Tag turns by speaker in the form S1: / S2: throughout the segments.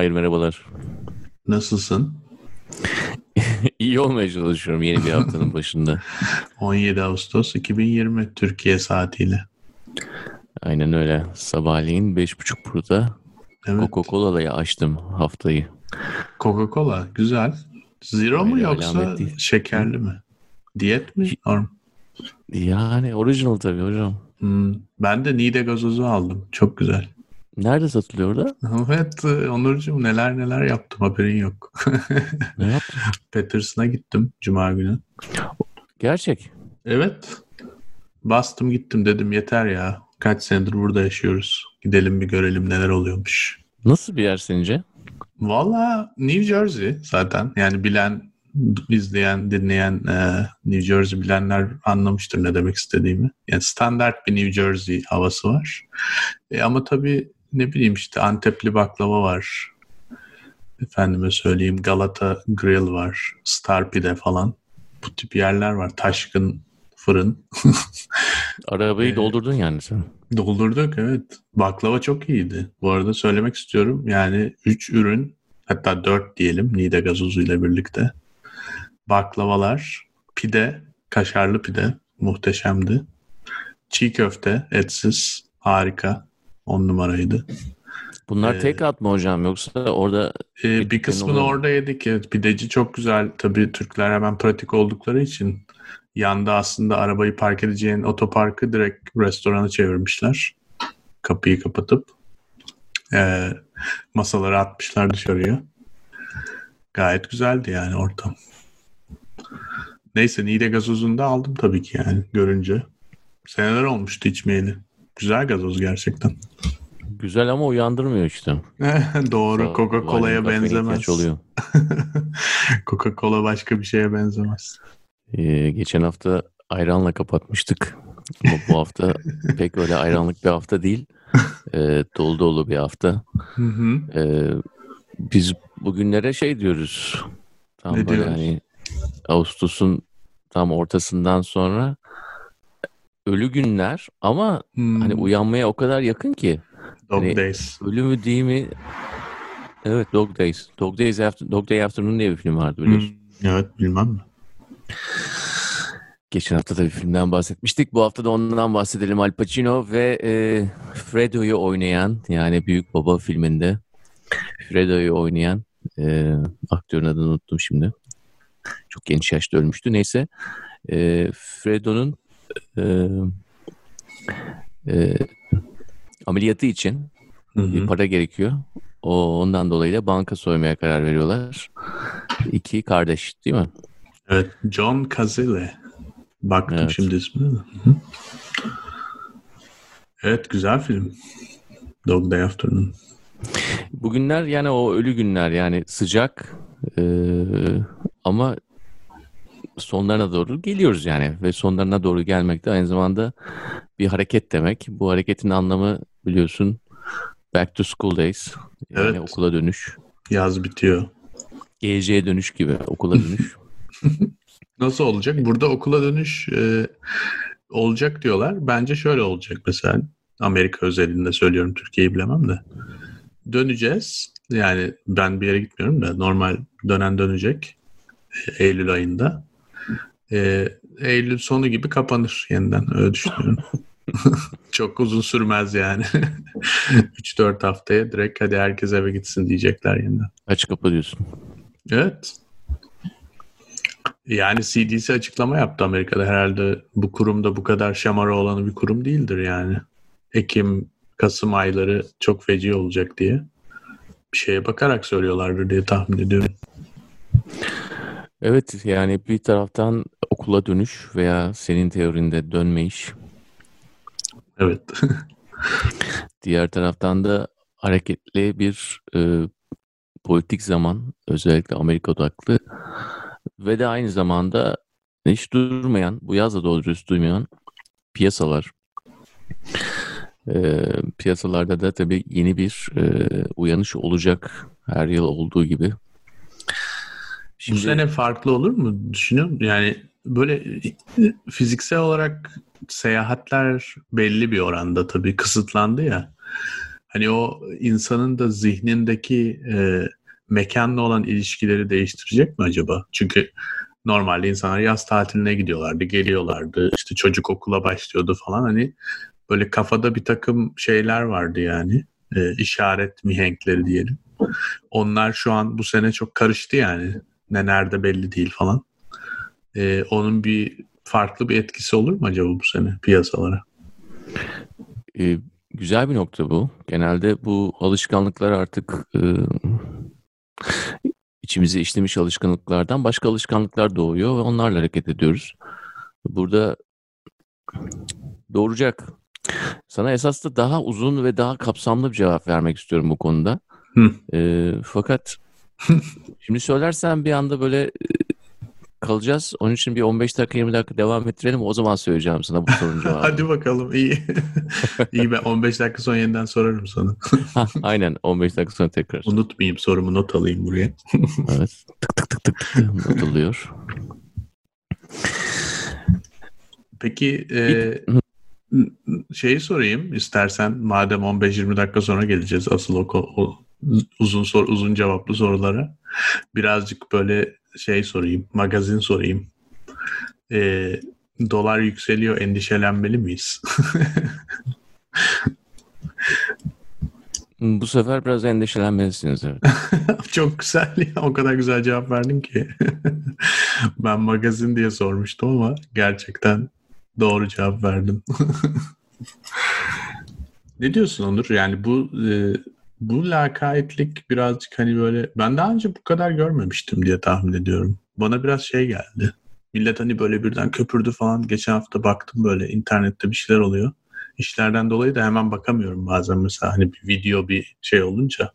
S1: Hayır merhabalar.
S2: Nasılsın?
S1: İyi olmaya çalışıyorum yeni bir haftanın başında.
S2: 17 Ağustos 2020 Türkiye saatiyle.
S1: Aynen öyle. Sabahleyin 5.30 burada
S2: Evet.
S1: Coca-Cola'yla açtım haftayı.
S2: Coca-Cola güzel. Zero mu
S1: Öyle
S2: yoksa
S1: alamet değil.
S2: şekerli mi? Diyet mi? Norm.
S1: Yani original tabii hocam.
S2: Hmm, Ben de Nide gazozu aldım. Çok güzel.
S1: Nerede satılıyor orada?
S2: Evet e, Onurcuğum neler neler yaptım haberin yok.
S1: Ne yaptın?
S2: Peterson'a gittim Cuma günü.
S1: Gerçek.
S2: Evet. Bastım gittim dedim yeter ya. Kaç senedir burada yaşıyoruz. Gidelim bir görelim neler oluyormuş.
S1: Nasıl bir yer sence?
S2: Valla New Jersey zaten. Yani bilen, izleyen, dinleyen e, New Jersey bilenler anlamıştır ne demek istediğimi. Yani standart bir New Jersey havası var. E, ama tabii ne bileyim işte Antepli baklava var. Efendime söyleyeyim Galata Grill var. Star Pide falan. Bu tip yerler var. Taşkın fırın.
S1: Arabayı
S2: Ee,
S1: doldurdun yani sen.
S2: Doldurduk evet. Baklava çok iyiydi. Bu arada söylemek istiyorum. Yani 3 ürün hatta 4 diyelim Nide gazozu ile birlikte. Baklavalar, pide, kaşarlı pide muhteşemdi. Çiğ köfte, etsiz, harika. 10 numaraydı.
S1: Bunlar
S2: Ee,
S1: tek at mı hocam yoksa orada
S2: Ee, bir kısmını
S1: oluyor
S2: orada yedik. Evet, pideci çok güzel. Tabii Türkler hemen pratik oldukları için yanda aslında arabayı park edeceğin otoparkı direkt restorana çevirmişler. Kapıyı kapatıp ee, masaları atmışlar dışarıya. Gayet güzeldi yani ortam. Neyse Nide gazozunu da aldım tabii ki yani görünce. Seneler olmuştu içmeyeli. Güzel gazoz gerçekten.
S1: güzel ama uyandırmıyor işte.
S2: Doğru. Coca-Cola'ya benzemez.
S1: oluyor.
S2: Coca-Cola başka bir şeye benzemez.
S1: Ee, geçen hafta ayranla kapatmıştık. Ama bu hafta pek öyle ayranlık bir hafta değil. Ee, dolu dolu bir hafta.
S2: Hı hı.
S1: Ee, biz bugünlere şey diyoruz. Tam
S2: Ne
S1: böyle
S2: diyoruz?
S1: hani Ağustos'un tam ortasından sonra ölü günler ama
S2: Hmm.
S1: hani uyanmaya o kadar yakın ki.
S2: Dog
S1: hani-
S2: Days.
S1: Ölü mü değil mi? Evet Dog Days. Dog Days After, Dog Day Afternoon diye bir film vardı biliyorsun.
S2: Hmm, Evet bilmem mi?
S1: Geçen hafta da bir filmden bahsetmiştik. Bu hafta da ondan bahsedelim. Al Pacino ve e, Fredo'yu oynayan yani Büyük Baba filminde Fredo'yu oynayan e, aktörün adını unuttum şimdi. Çok genç yaşta ölmüştü. Neyse e, Fredo'nun e, e, ameliyatı için
S2: Hı
S1: bir para gerekiyor. O ondan dolayı da banka soymaya karar veriyorlar. İki kardeş değil mi?
S2: Evet. John Cazale. Baktım
S1: Evet.
S2: şimdi hı. Evet güzel film. Dog Day Afternoon.
S1: Bugünler yani o ölü günler yani sıcak e, ama sonlarına doğru geliyoruz yani ve sonlarına doğru gelmek de aynı zamanda bir hareket demek. Bu hareketin anlamı biliyorsun back to school days yani
S2: Evet.
S1: okula dönüş.
S2: Yaz bitiyor.
S1: Geleceğe dönüş gibi okula dönüş.
S2: Nasıl olacak? Burada okula dönüş e, olacak diyorlar. Bence şöyle olacak mesela. Amerika özelinde söylüyorum. Türkiye'yi bilemem de. Döneceğiz. Yani ben bir yere gitmiyorum da normal dönen dönecek. Eylül ayında. E, Eylül sonu gibi kapanır yeniden. Öyle düşünüyorum. Çok uzun sürmez yani. 3-4 haftaya direkt hadi herkes eve gitsin diyecekler yeniden.
S1: Aç kapa diyorsun.
S2: Evet. Yani CDC açıklama yaptı Amerika'da. Herhalde bu kurumda bu kadar şamara olanı bir kurum değildir yani. Ekim, Kasım ayları çok feci olacak diye. Bir şeye bakarak söylüyorlardır diye tahmin ediyorum.
S1: Evet yani bir taraftan okula dönüş veya senin teorinde dönme iş.
S2: Evet.
S1: Diğer taraftan da hareketli bir e, politik zaman özellikle Amerika odaklı ve de aynı zamanda hiç durmayan bu yaz da doğru dürüst duymayan piyasalar. E, piyasalarda da tabii yeni bir e, uyanış olacak her yıl olduğu gibi.
S2: Bu sene farklı olur mu? Düşünüyorum. Yani böyle fiziksel olarak seyahatler belli bir oranda tabii kısıtlandı ya. hani o insanın da zihnindeki e, mekanla olan ilişkileri değiştirecek mi acaba? Çünkü normalde insanlar yaz tatiline gidiyorlardı, geliyorlardı. İşte çocuk okula başlıyordu falan. Hani böyle kafada bir takım şeyler vardı yani. E, işaret mihenkleri diyelim. Onlar şu an bu sene çok karıştı yani. Ne nerede belli değil falan. E, onun bir farklı bir etkisi olur mu acaba bu sene piyasalara?
S1: Ee, güzel bir nokta bu. Genelde bu alışkanlıklar artık e, içimize işlemiş alışkanlıklardan başka alışkanlıklar doğuyor ve onlarla hareket ediyoruz. Burada doğuracak. Sana esas da daha uzun ve daha kapsamlı bir cevap vermek istiyorum bu konuda. E, fakat şimdi söylersen bir anda böyle e, kalacağız. Onun için bir 15 dakika 20 dakika devam ettirelim. O zaman söyleyeceğim sana bu sorunun cevabını.
S2: Hadi bakalım iyi. iyi ben 15 dakika sonra yeniden sorarım sana.
S1: ha, aynen 15 dakika sonra tekrar.
S2: Unutmayayım sorumu not alayım buraya.
S1: evet. Tık tık tık tık tık not alıyor.
S2: Peki e, şeyi sorayım istersen madem 15-20 dakika sonra geleceğiz asıl o, o uzun sor uzun cevaplı sorulara. Birazcık böyle şey sorayım, magazin sorayım. E, dolar yükseliyor, endişelenmeli miyiz?
S1: Bu sefer biraz endişelenmelisiniz. Evet.
S2: Çok güzel ya. O kadar güzel cevap verdin ki. ben magazin diye sormuştum ama gerçekten doğru cevap verdim. ne diyorsun Onur? Yani bu e, bu lakaytlik birazcık hani böyle ben daha önce bu kadar görmemiştim diye tahmin ediyorum. Bana biraz şey geldi. Millet hani böyle birden köpürdü falan. Geçen hafta baktım böyle internette bir şeyler oluyor. İşlerden dolayı da hemen bakamıyorum bazen mesela hani bir video bir şey olunca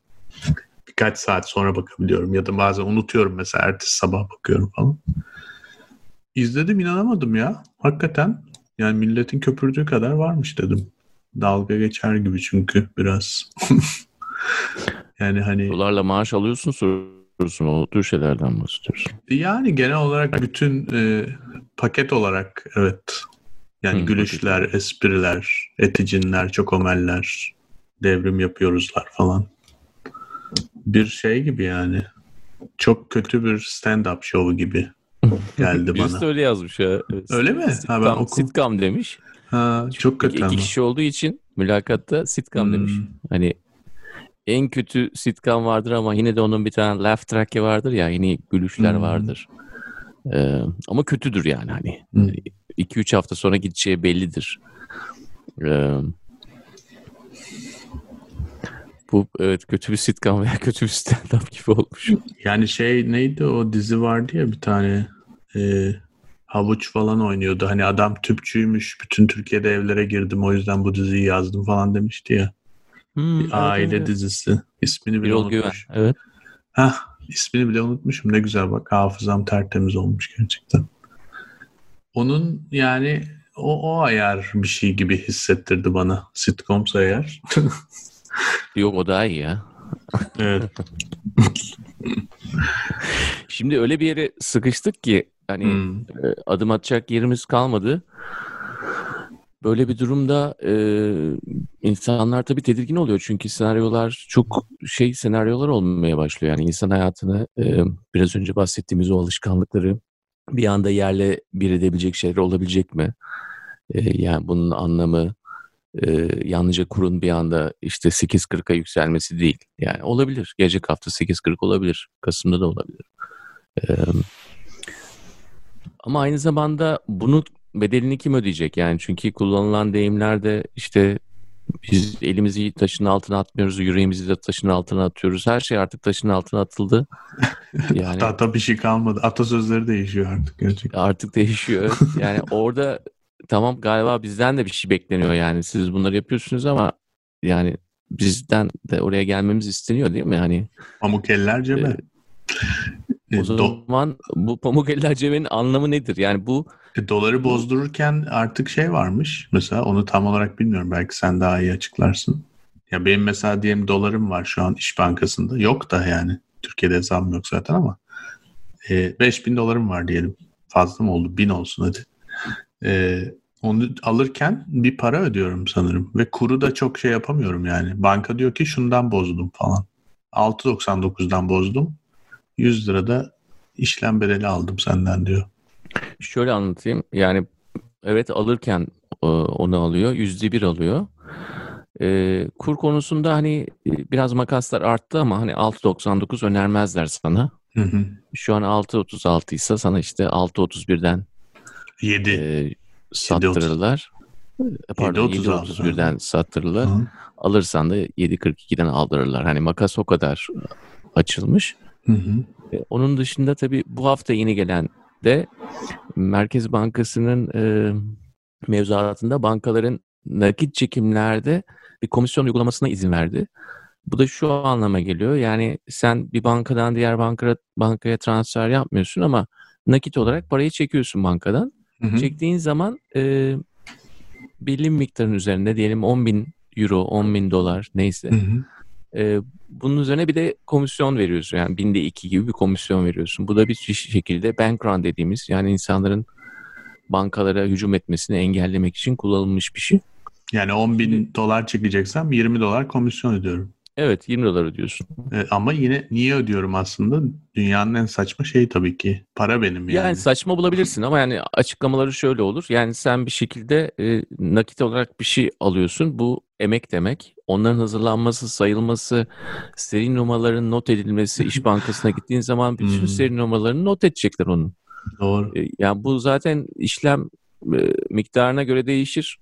S2: birkaç saat sonra bakabiliyorum ya da bazen unutuyorum mesela ertesi sabah bakıyorum falan. İzledim inanamadım ya. Hakikaten yani milletin köpürdüğü kadar varmış dedim. Dalga geçer gibi çünkü biraz. yani hani...
S1: Dolarla maaş alıyorsun soruyorsun o tür şeylerden bahsediyorsun.
S2: Yani genel olarak bütün e, paket olarak evet. Yani hmm, gülüşler, paket. espriler, eticinler, çokomeller, devrim yapıyoruzlar falan. Bir şey gibi yani. Çok kötü bir stand-up show gibi geldi bana.
S1: Birisi öyle yazmış ya.
S2: Öyle mi?
S1: Sitcom, ha, ben okum. sitcom demiş.
S2: Ha, çok kötü
S1: iki,
S2: ama.
S1: kişi olduğu için mülakatta sitcom hmm. demiş. Hani en kötü sitcom vardır ama yine de onun bir tane laugh track'i vardır ya yine gülüşler hmm. vardır. Ee, ama kötüdür yani hani. 2-3 hmm. hafta sonra gideceği bellidir. Ee, bu evet kötü bir sitcom veya kötü bir stand-up gibi olmuş.
S2: Yani şey neydi o dizi vardı ya bir tane e, havuç falan oynuyordu. Hani adam tüpçüymüş. Bütün Türkiye'de evlere girdim o yüzden bu diziyi yazdım falan demişti ya. Hmm, bir aile evet. dizisi. İsmini bile Birol unutmuş.
S1: Güven. Evet.
S2: Hah, ismini bile unutmuşum. Ne güzel bak hafızam tertemiz olmuş gerçekten. Onun yani o, o ayar bir şey gibi hissettirdi bana. Sitcomsa eğer.
S1: Yok o daha iyi ya.
S2: evet.
S1: Şimdi öyle bir yere sıkıştık ki hani hmm. E, adım atacak yerimiz kalmadı. Böyle bir durumda e, insanlar tabii tedirgin oluyor çünkü senaryolar çok şey senaryolar olmaya başlıyor. Yani insan hayatını e, biraz önce bahsettiğimiz o alışkanlıkları bir anda yerle bir edebilecek şeyler olabilecek mi? E, yani bunun anlamı e, yalnızca kurun bir anda işte 8.40'a yükselmesi değil. Yani olabilir. Gelecek hafta 8.40 olabilir. Kasım'da da olabilir. E, ama aynı zamanda bunu bedelini kim ödeyecek? Yani çünkü kullanılan deyimlerde işte biz elimizi taşın altına atmıyoruz, yüreğimizi de taşın altına atıyoruz. Her şey artık taşın altına atıldı.
S2: Yani hatta, bir şey kalmadı. Atasözleri değişiyor artık gerçekten.
S1: Artık değişiyor. Yani orada tamam galiba bizden de bir şey bekleniyor yani. Siz bunları yapıyorsunuz ama yani bizden de oraya gelmemiz isteniyor değil mi? Hani
S2: Pamuk eller cebe.
S1: E, o zaman bu pamuk eller cebenin anlamı nedir? Yani bu
S2: e, doları bozdururken artık şey varmış. Mesela onu tam olarak bilmiyorum. Belki sen daha iyi açıklarsın. Ya benim mesela diyelim dolarım var şu an İş Bankası'nda. Yok da yani. Türkiye'de hesabım yok zaten ama. E, 5000 dolarım var diyelim. Fazla mı oldu? 1000 olsun hadi. E, Onu alırken bir para ödüyorum sanırım. Ve kuru da çok şey yapamıyorum yani. Banka diyor ki şundan bozdum falan. 6.99'dan bozdum. 100 lira da işlem bedeli aldım senden diyor.
S1: Şöyle anlatayım. Yani evet alırken e, onu alıyor. Yüzde bir alıyor. E, kur konusunda hani e, biraz makaslar arttı ama hani 6.99 önermezler sana.
S2: Hı hı.
S1: Şu an 6.36 ise sana işte 6.31'den
S2: 7.
S1: e, sattırırlar. E, Pardon
S2: 7.36.
S1: 7.31'den sattırırlar.
S2: Hı.
S1: Alırsan da 7.42'den aldırırlar. Hani makas o kadar açılmış.
S2: Hı hı.
S1: E, Onun dışında tabii bu hafta yeni gelen de Merkez Bankası'nın e, mevzuatında bankaların nakit çekimlerde bir komisyon uygulamasına izin verdi. Bu da şu anlama geliyor. Yani sen bir bankadan diğer bankaya, bankaya transfer yapmıyorsun ama nakit olarak parayı çekiyorsun bankadan.
S2: Hı hı.
S1: Çektiğin zaman e, belli miktarın üzerinde diyelim 10 bin euro, 10 bin dolar neyse.
S2: Hı hı.
S1: Ee, bunun üzerine bir de komisyon veriyorsun. Yani binde iki gibi bir komisyon veriyorsun. Bu da bir şekilde bank run dediğimiz yani insanların bankalara hücum etmesini engellemek için kullanılmış bir şey.
S2: Yani 10 bin dolar çekeceksem 20 dolar komisyon ödüyorum.
S1: Evet 20 dolar ödüyorsun.
S2: E, ama yine niye ödüyorum aslında? Dünyanın en saçma şeyi tabii ki. Para benim yani.
S1: Yani saçma bulabilirsin ama yani açıklamaları şöyle olur. Yani sen bir şekilde e, nakit olarak bir şey alıyorsun. Bu emek demek. Onların hazırlanması, sayılması, seri numaraların not edilmesi, İş Bankası'na gittiğin zaman bütün
S2: Hmm.
S1: seri numaralarını not edecekler onun.
S2: Doğru.
S1: E, Yani bu zaten işlem e, miktarına göre değişir.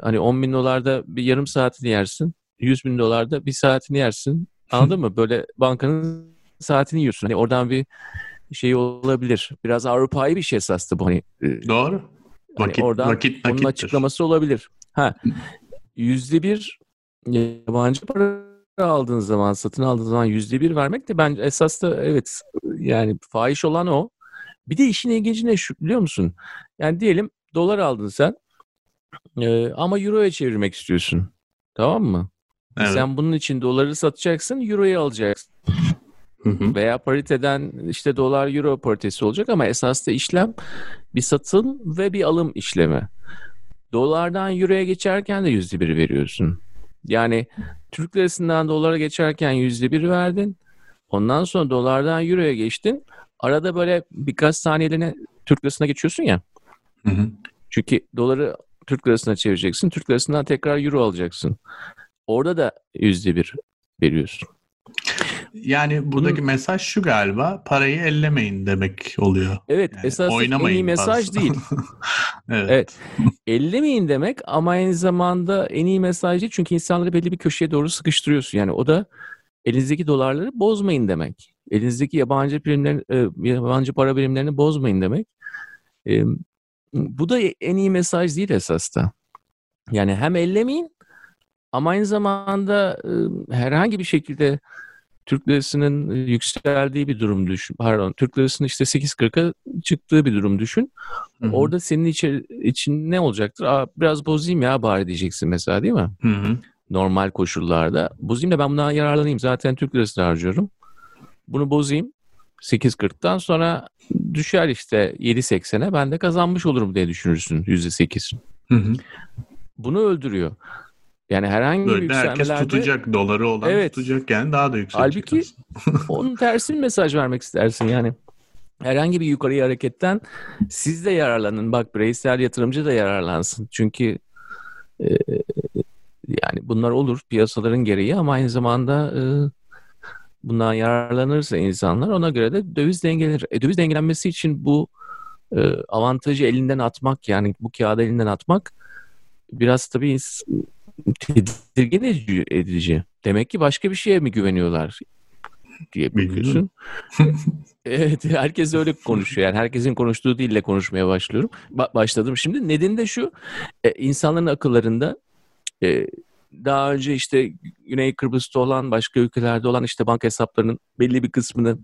S1: Hani 10 bin dolarda bir yarım saatini yersin. 100 bin dolarda bir saatini yersin. Anladın mı? Böyle bankanın saatini yiyorsun. Hani oradan bir şey olabilir. Biraz Avrupa'yı bir şey esastı bu. Hani, e,
S2: Doğru.
S1: hani
S2: Vakit,
S1: oradan
S2: vakit
S1: onun açıklaması olabilir. Ha, yüzde bir yabancı para aldığın zaman, satın aldığın zaman yüzde bir vermek de bence esas da evet yani fahiş olan o. Bir de işin ilginci ne şu biliyor musun? Yani diyelim dolar aldın sen e, ama euroya çevirmek istiyorsun. Tamam mı?
S2: Evet.
S1: Sen bunun için doları satacaksın, euroyu alacaksın.
S2: Hı hı.
S1: Veya pariteden işte dolar euro paritesi olacak ama esas da işlem bir satım ve bir alım işlemi. Dolardan euroya geçerken de yüzde bir veriyorsun. Yani Türk lirasından dolara geçerken yüzde bir verdin. Ondan sonra dolardan euroya geçtin. Arada böyle birkaç saniyeliğine Türk lirasına geçiyorsun ya.
S2: Hı hı.
S1: Çünkü doları Türk lirasına çevireceksin. Türk lirasından tekrar euro alacaksın. Orada da yüzde bir veriyorsun.
S2: Yani buradaki
S1: Bunun-
S2: mesaj şu galiba parayı ellemeyin demek oluyor.
S1: Evet
S2: Yani
S1: esas en iyi mesaj
S2: fazla.
S1: değil.
S2: evet.
S1: Evet. Ellemeyin demek ama aynı zamanda en iyi mesaj değil. Çünkü insanları belli bir köşeye doğru sıkıştırıyorsun. Yani o da elinizdeki dolarları bozmayın demek. Elinizdeki yabancı birimlerin, e, yabancı para birimlerini bozmayın demek. Bu da en iyi mesaj değil esas da. Yani hem ellemeyin ama aynı zamanda e, herhangi bir şekilde Türk lirasının e, yükseldiği bir durum düşün. Pardon, Türk lirasının işte 8.40'a çıktığı bir durum düşün.
S2: Hı hı.
S1: Orada senin için, için ne olacaktır? Aa, biraz bozayım ya bari diyeceksin mesela değil mi?
S2: Hı hı.
S1: Normal koşullarda. Bozayım da ben bundan yararlanayım. Zaten Türk lirasını harcıyorum. Bunu bozayım. 8.40'tan sonra düşer işte 7.80'e ben de kazanmış olurum diye düşünürsün %8.
S2: Hı hı.
S1: Bunu öldürüyor. Yani herhangi bir
S2: Böyle herkes
S1: yükselmelerde
S2: tutacak doları olan
S1: Evet.
S2: tutacak yani daha da yükselecek.
S1: Halbuki- onun tersi bir mesaj vermek istersin yani. Herhangi bir yukarı hareketten siz de yararlanın. Bak bireysel yatırımcı da yararlansın. Çünkü e, yani bunlar olur piyasaların gereği ama aynı zamanda e, bundan yararlanırsa insanlar ona göre de döviz dengelenir. E, döviz dengelenmesi için bu e, avantajı elinden atmak yani bu kağıdı elinden atmak biraz tabii tedirgin edici-. Demek ki başka bir şeye mi güveniyorlar diye
S2: Bilmiyorum.
S1: bakıyorsun. evet herkes öyle konuşuyor. Yani herkesin konuştuğu dille konuşmaya başlıyorum. Ba- başladım şimdi. Nedeni de şu. E, insanların akıllarında e, daha önce işte Güney Kıbrıs'ta olan başka ülkelerde olan işte banka hesaplarının belli bir kısmını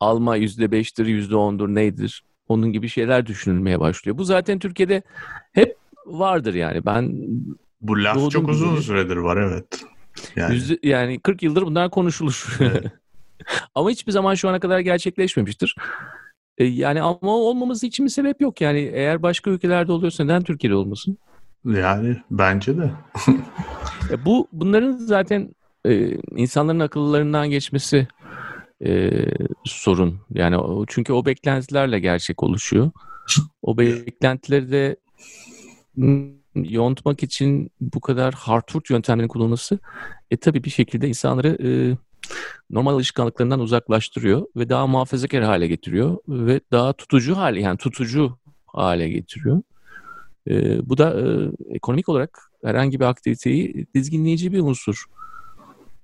S1: alma yüzde beştir, yüzde ondur neydir? Onun gibi şeyler düşünülmeye başlıyor. Bu zaten Türkiye'de hep vardır yani. Ben
S2: Bu laf
S1: Doğduğum
S2: çok uzun
S1: gibi.
S2: süredir var evet. Yani
S1: Yüzde, yani 40 yıldır bunlar konuşulur.
S2: Evet.
S1: Ama hiçbir zaman şu ana kadar gerçekleşmemiştir. E, yani ama olmaması için bir sebep yok. Yani eğer başka ülkelerde oluyorsa neden Türkiye'de olmasın?
S2: Yani bence de.
S1: e, bu bunların zaten e, insanların akıllarından geçmesi e, sorun. Yani o, çünkü o beklentilerle gerçek oluşuyor. O beklentileri de yontmak için bu kadar hardwood yöntemlerin kullanılması e tabii bir şekilde insanları e, normal alışkanlıklarından uzaklaştırıyor ve daha muhafazakar hale getiriyor ve daha tutucu hale yani tutucu hale getiriyor. E, bu da e, ekonomik olarak herhangi bir aktiviteyi dizginleyici bir unsur.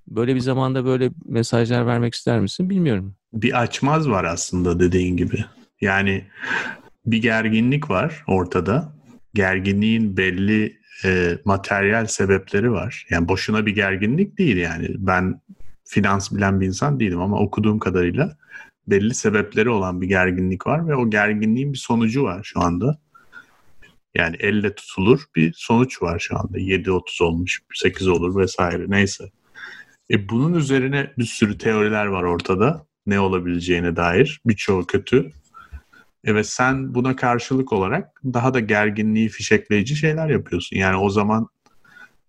S1: Böyle bir zamanda böyle mesajlar vermek ister misin bilmiyorum.
S2: Bir açmaz var aslında dediğin gibi. Yani bir gerginlik var ortada. Gerginliğin belli e, materyal sebepleri var. Yani boşuna bir gerginlik değil yani. Ben finans bilen bir insan değilim ama okuduğum kadarıyla belli sebepleri olan bir gerginlik var ve o gerginliğin bir sonucu var şu anda. Yani elle tutulur bir sonuç var şu anda. 7-30 olmuş, 8 olur vesaire neyse. E bunun üzerine bir sürü teoriler var ortada. Ne olabileceğine dair. Birçoğu kötü. Evet sen buna karşılık olarak daha da gerginliği fişekleyici şeyler yapıyorsun. Yani o zaman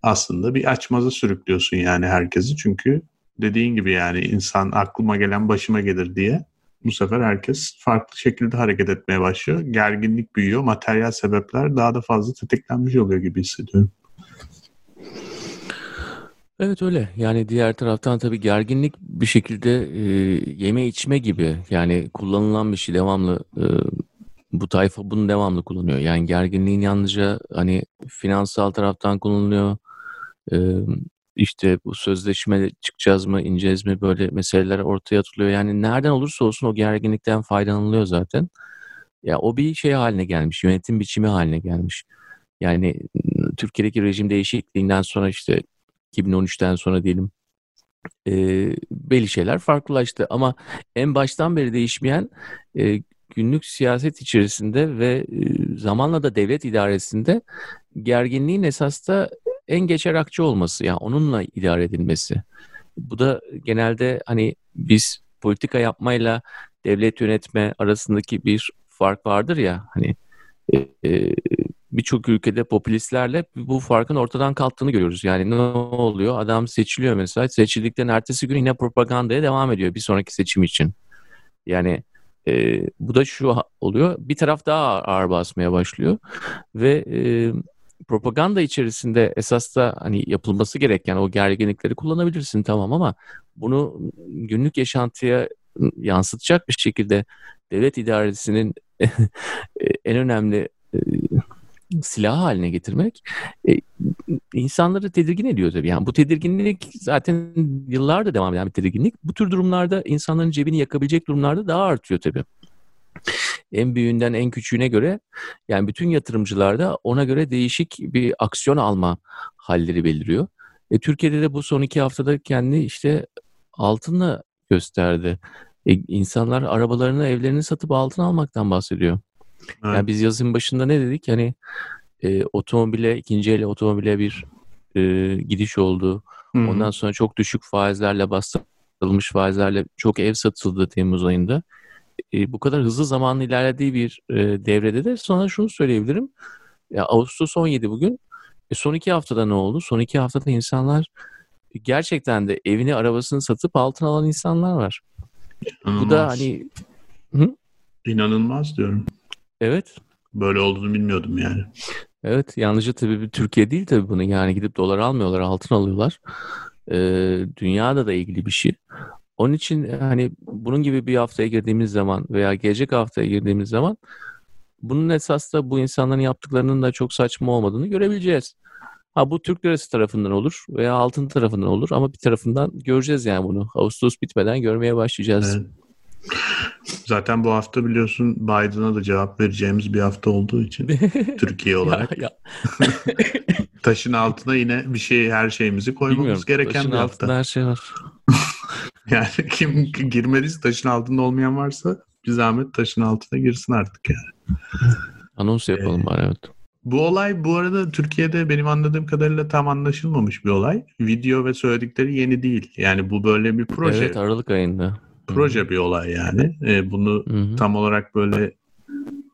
S2: aslında bir açmaza sürüklüyorsun yani herkesi. Çünkü dediğin gibi yani insan aklıma gelen başıma gelir diye bu sefer herkes farklı şekilde hareket etmeye başlıyor. Gerginlik büyüyor. Materyal sebepler daha da fazla tetiklenmiş oluyor gibi hissediyorum.
S1: Evet öyle. Yani diğer taraftan tabii gerginlik bir şekilde e, yeme içme gibi. Yani kullanılan bir şey devamlı e, bu tayfa bunu devamlı kullanıyor. Yani gerginliğin yalnızca hani finansal taraftan kullanılıyor. E, işte bu sözleşme çıkacağız mı, ineceğiz mi böyle meseleler ortaya atılıyor. Yani nereden olursa olsun o gerginlikten faydalanılıyor zaten. Ya o bir şey haline gelmiş, yönetim biçimi haline gelmiş. Yani Türkiye'deki rejim değişikliğinden sonra işte 2013'ten sonra diyelim e, belli şeyler farklılaştı. Ama en baştan beri değişmeyen e, günlük siyaset içerisinde ve e, zamanla da devlet idaresinde gerginliğin esas da en geçer akçe olması yani onunla idare edilmesi. Bu da genelde hani biz politika yapmayla devlet yönetme arasındaki bir fark vardır ya hani e, e, birçok ülkede popülistlerle bu farkın ortadan kalktığını görüyoruz. Yani ne oluyor? Adam seçiliyor mesela. Seçildikten ertesi gün yine propagandaya devam ediyor bir sonraki seçim için. Yani e, bu da şu oluyor. Bir taraf daha ağır basmaya başlıyor ve e, propaganda içerisinde esas da hani yapılması gereken o gerginlikleri kullanabilirsin tamam ama bunu günlük yaşantıya yansıtacak bir şekilde devlet idaresinin en önemli silah haline getirmek e, insanları tedirgin ediyor tabii. Yani bu tedirginlik zaten yıllardır devam eden bir tedirginlik. Bu tür durumlarda insanların cebini yakabilecek durumlarda daha artıyor tabii. En büyüğünden en küçüğüne göre yani bütün yatırımcılarda ona göre değişik bir aksiyon alma halleri beliriyor. E, Türkiye'de de bu son iki haftada kendi işte altınla gösterdi. E, insanlar arabalarını, evlerini satıp altın almaktan bahsediyor. Evet. Yani biz yazın başında ne dedik? Hani e, otomobile, ikinci el otomobile bir e, gidiş oldu. Hı-hı. Ondan sonra çok düşük faizlerle bastırılmış faizlerle çok ev satıldı Temmuz ayında. E, bu kadar hızlı zamanlı ilerlediği bir e, devrede de sonra şunu söyleyebilirim. Ya, Ağustos 17 bugün. E, son iki haftada ne oldu? Son iki haftada insanlar gerçekten de evini, arabasını satıp altın alan insanlar var.
S2: İnanılmaz. Bu da hani... Hı? İnanılmaz diyorum.
S1: Evet.
S2: Böyle olduğunu bilmiyordum yani.
S1: Evet yalnızca tabii Türkiye değil tabii bunu yani gidip dolar almıyorlar altın alıyorlar. Ee, dünyada da ilgili bir şey. Onun için hani bunun gibi bir haftaya girdiğimiz zaman veya gelecek haftaya girdiğimiz zaman bunun esas da bu insanların yaptıklarının da çok saçma olmadığını görebileceğiz. Ha bu Türk lirası tarafından olur veya altın tarafından olur ama bir tarafından göreceğiz yani bunu. Ağustos bitmeden görmeye başlayacağız. Evet.
S2: Zaten bu hafta biliyorsun Biden'a da cevap vereceğimiz bir hafta olduğu için Türkiye olarak. ya, ya. taşın altına yine bir şey her şeyimizi koymamız Bilmiyorum, gereken bir hafta.
S1: her şey var.
S2: yani kim girmediyse taşın altında olmayan varsa bir zahmet taşın altına girsin artık yani.
S1: Anons yapalım ee, bari evet.
S2: Bu olay bu arada Türkiye'de benim anladığım kadarıyla tam anlaşılmamış bir olay. Video ve söyledikleri yeni değil. Yani bu böyle bir proje.
S1: Evet Aralık ayında.
S2: Proje bir olay yani. E, bunu
S1: Hı hı.
S2: tam olarak böyle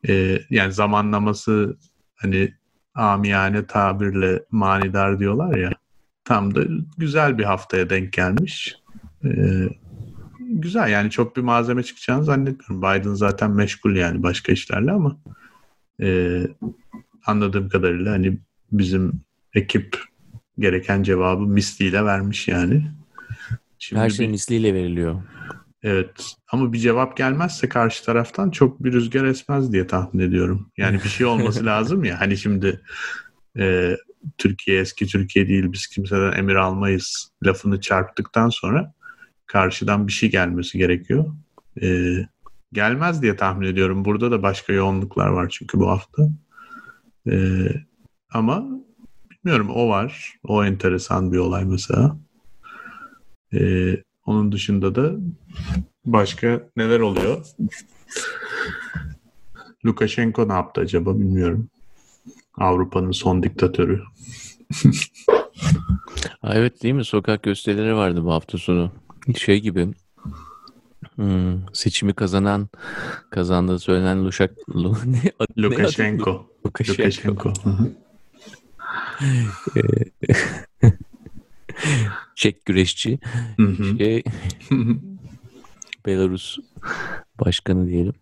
S2: e, yani zamanlaması hani amiyane tabirle manidar diyorlar ya. Tam da güzel bir haftaya denk gelmiş. E, güzel yani çok bir malzeme çıkacağını zannetmiyorum. Biden zaten meşgul yani başka işlerle ama e, anladığım kadarıyla hani bizim ekip gereken cevabı misliyle vermiş yani. Şimdi
S1: Her şey
S2: bir-
S1: misliyle veriliyor.
S2: Evet ama bir cevap gelmezse karşı taraftan çok bir rüzgar esmez diye tahmin ediyorum. Yani bir şey olması lazım ya hani şimdi e, Türkiye eski Türkiye değil biz kimseden emir almayız lafını çarptıktan sonra karşıdan bir şey gelmesi gerekiyor. E, gelmez diye tahmin ediyorum. Burada da başka yoğunluklar var çünkü bu hafta. E, ama bilmiyorum o var. O enteresan bir olay mesela. E, onun dışında da başka neler oluyor? Lukashenko ne yaptı acaba bilmiyorum. Avrupa'nın son diktatörü.
S1: Ha, evet değil mi? Sokak gösterileri vardı bu hafta sonu. Şey gibi hmm, seçimi kazanan kazandığı söylenen Luşak Lu, ne adı- ne adı?
S2: Lukashenko.
S1: Lukashenko. Çek güreşçi.
S2: Hı hı.
S1: Şey, Belarus başkanı diyelim.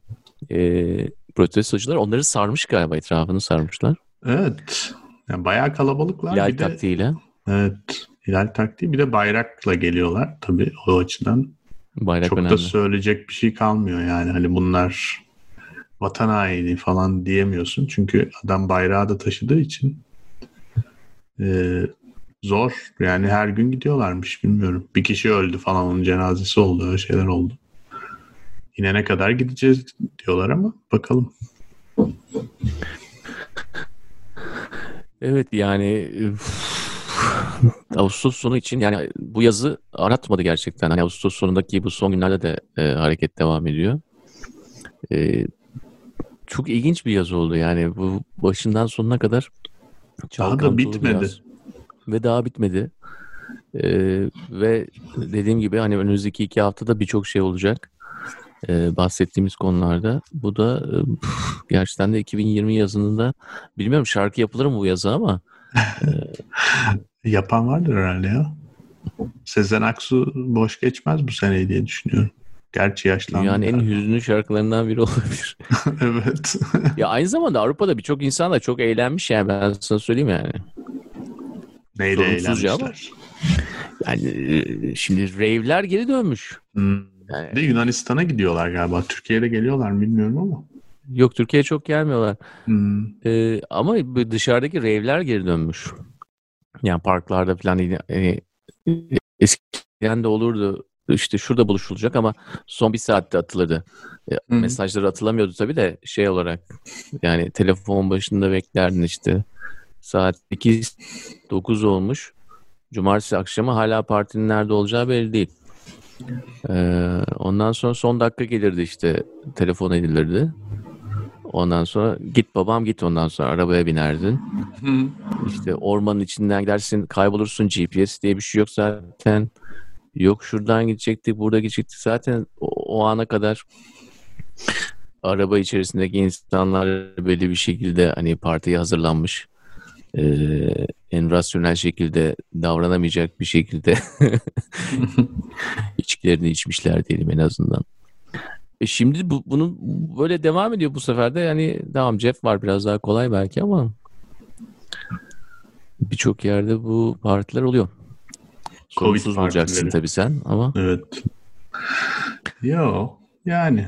S1: Ee, protestocular onları sarmış galiba etrafını sarmışlar.
S2: evet. Yani bayağı kalabalıklar.
S1: Hilal
S2: bir de,
S1: taktiğiyle.
S2: evet. Hilal taktiği. Bir de bayrakla geliyorlar tabii o açıdan.
S1: Bayrak
S2: Çok
S1: önemli.
S2: da söyleyecek bir şey kalmıyor yani. Hani bunlar vatan haini falan diyemiyorsun. Çünkü adam bayrağı da taşıdığı için e, zor. Yani her gün gidiyorlarmış bilmiyorum. Bir kişi öldü falan onun cenazesi oldu. Öyle şeyler oldu. Yine ne kadar gideceğiz diyorlar ama bakalım.
S1: Evet yani Ağustos sonu için yani bu yazı aratmadı gerçekten. Hani Ağustos sonundaki bu son günlerde de e, hareket devam ediyor. E, çok ilginç bir yaz oldu yani bu başından sonuna kadar
S2: Daha da bitmedi.
S1: Ve daha bitmedi. E, ve dediğim gibi hani önümüzdeki iki haftada birçok şey olacak. E, bahsettiğimiz konularda. Bu da e, gerçekten de 2020 yazının da bilmiyorum şarkı yapılır mı bu yazı ama
S2: Yapan vardır herhalde ya. Sezen Aksu boş geçmez bu seneyi diye düşünüyorum. Gerçi yaşlandı.
S1: Dünyanın en hüzünlü şarkılarından biri olabilir.
S2: evet.
S1: ya aynı zamanda Avrupa'da birçok insan da çok eğlenmiş yani ben sana söyleyeyim yani.
S2: Neyle
S1: Sorumsuzca ama. Yani e, şimdi rave'ler geri dönmüş.
S2: Hmm.
S1: Yani,
S2: de Yunanistan'a gidiyorlar galiba. Türkiye'de geliyorlar mı bilmiyorum ama.
S1: yok Türkiye'ye çok gelmiyorlar.
S2: Hmm.
S1: E, ama dışarıdaki rave'ler geri dönmüş. Yani parklarda falan yani, e, eskiden de olurdu. İşte şurada buluşulacak ama son bir saatte atılırdı. E,
S2: hı.
S1: mesajları atılamıyordu tabii de şey olarak yani telefon başında beklerdin işte saat 8 9 olmuş. Cumartesi akşamı hala partinin nerede olacağı belli değil. Ee, ondan sonra son dakika gelirdi işte telefon edilirdi. Ondan sonra git babam git ondan sonra arabaya binerdin. İşte ormanın içinden gidersin kaybolursun GPS diye bir şey yok zaten. Yok şuradan gidecektik burada gidecektik zaten o, o ana kadar araba içerisindeki insanlar belli bir şekilde hani partiye hazırlanmış eee, en rasyonel şekilde davranamayacak bir şekilde içkilerini içmişler diyelim en azından. E şimdi bu, bunun böyle devam ediyor bu sefer de yani tamam Jeff var biraz daha kolay belki ama birçok yerde bu partiler oluyor.
S2: Covid
S1: Sorumsuz olacaksın tabii sen ama
S2: Evet. Yo yani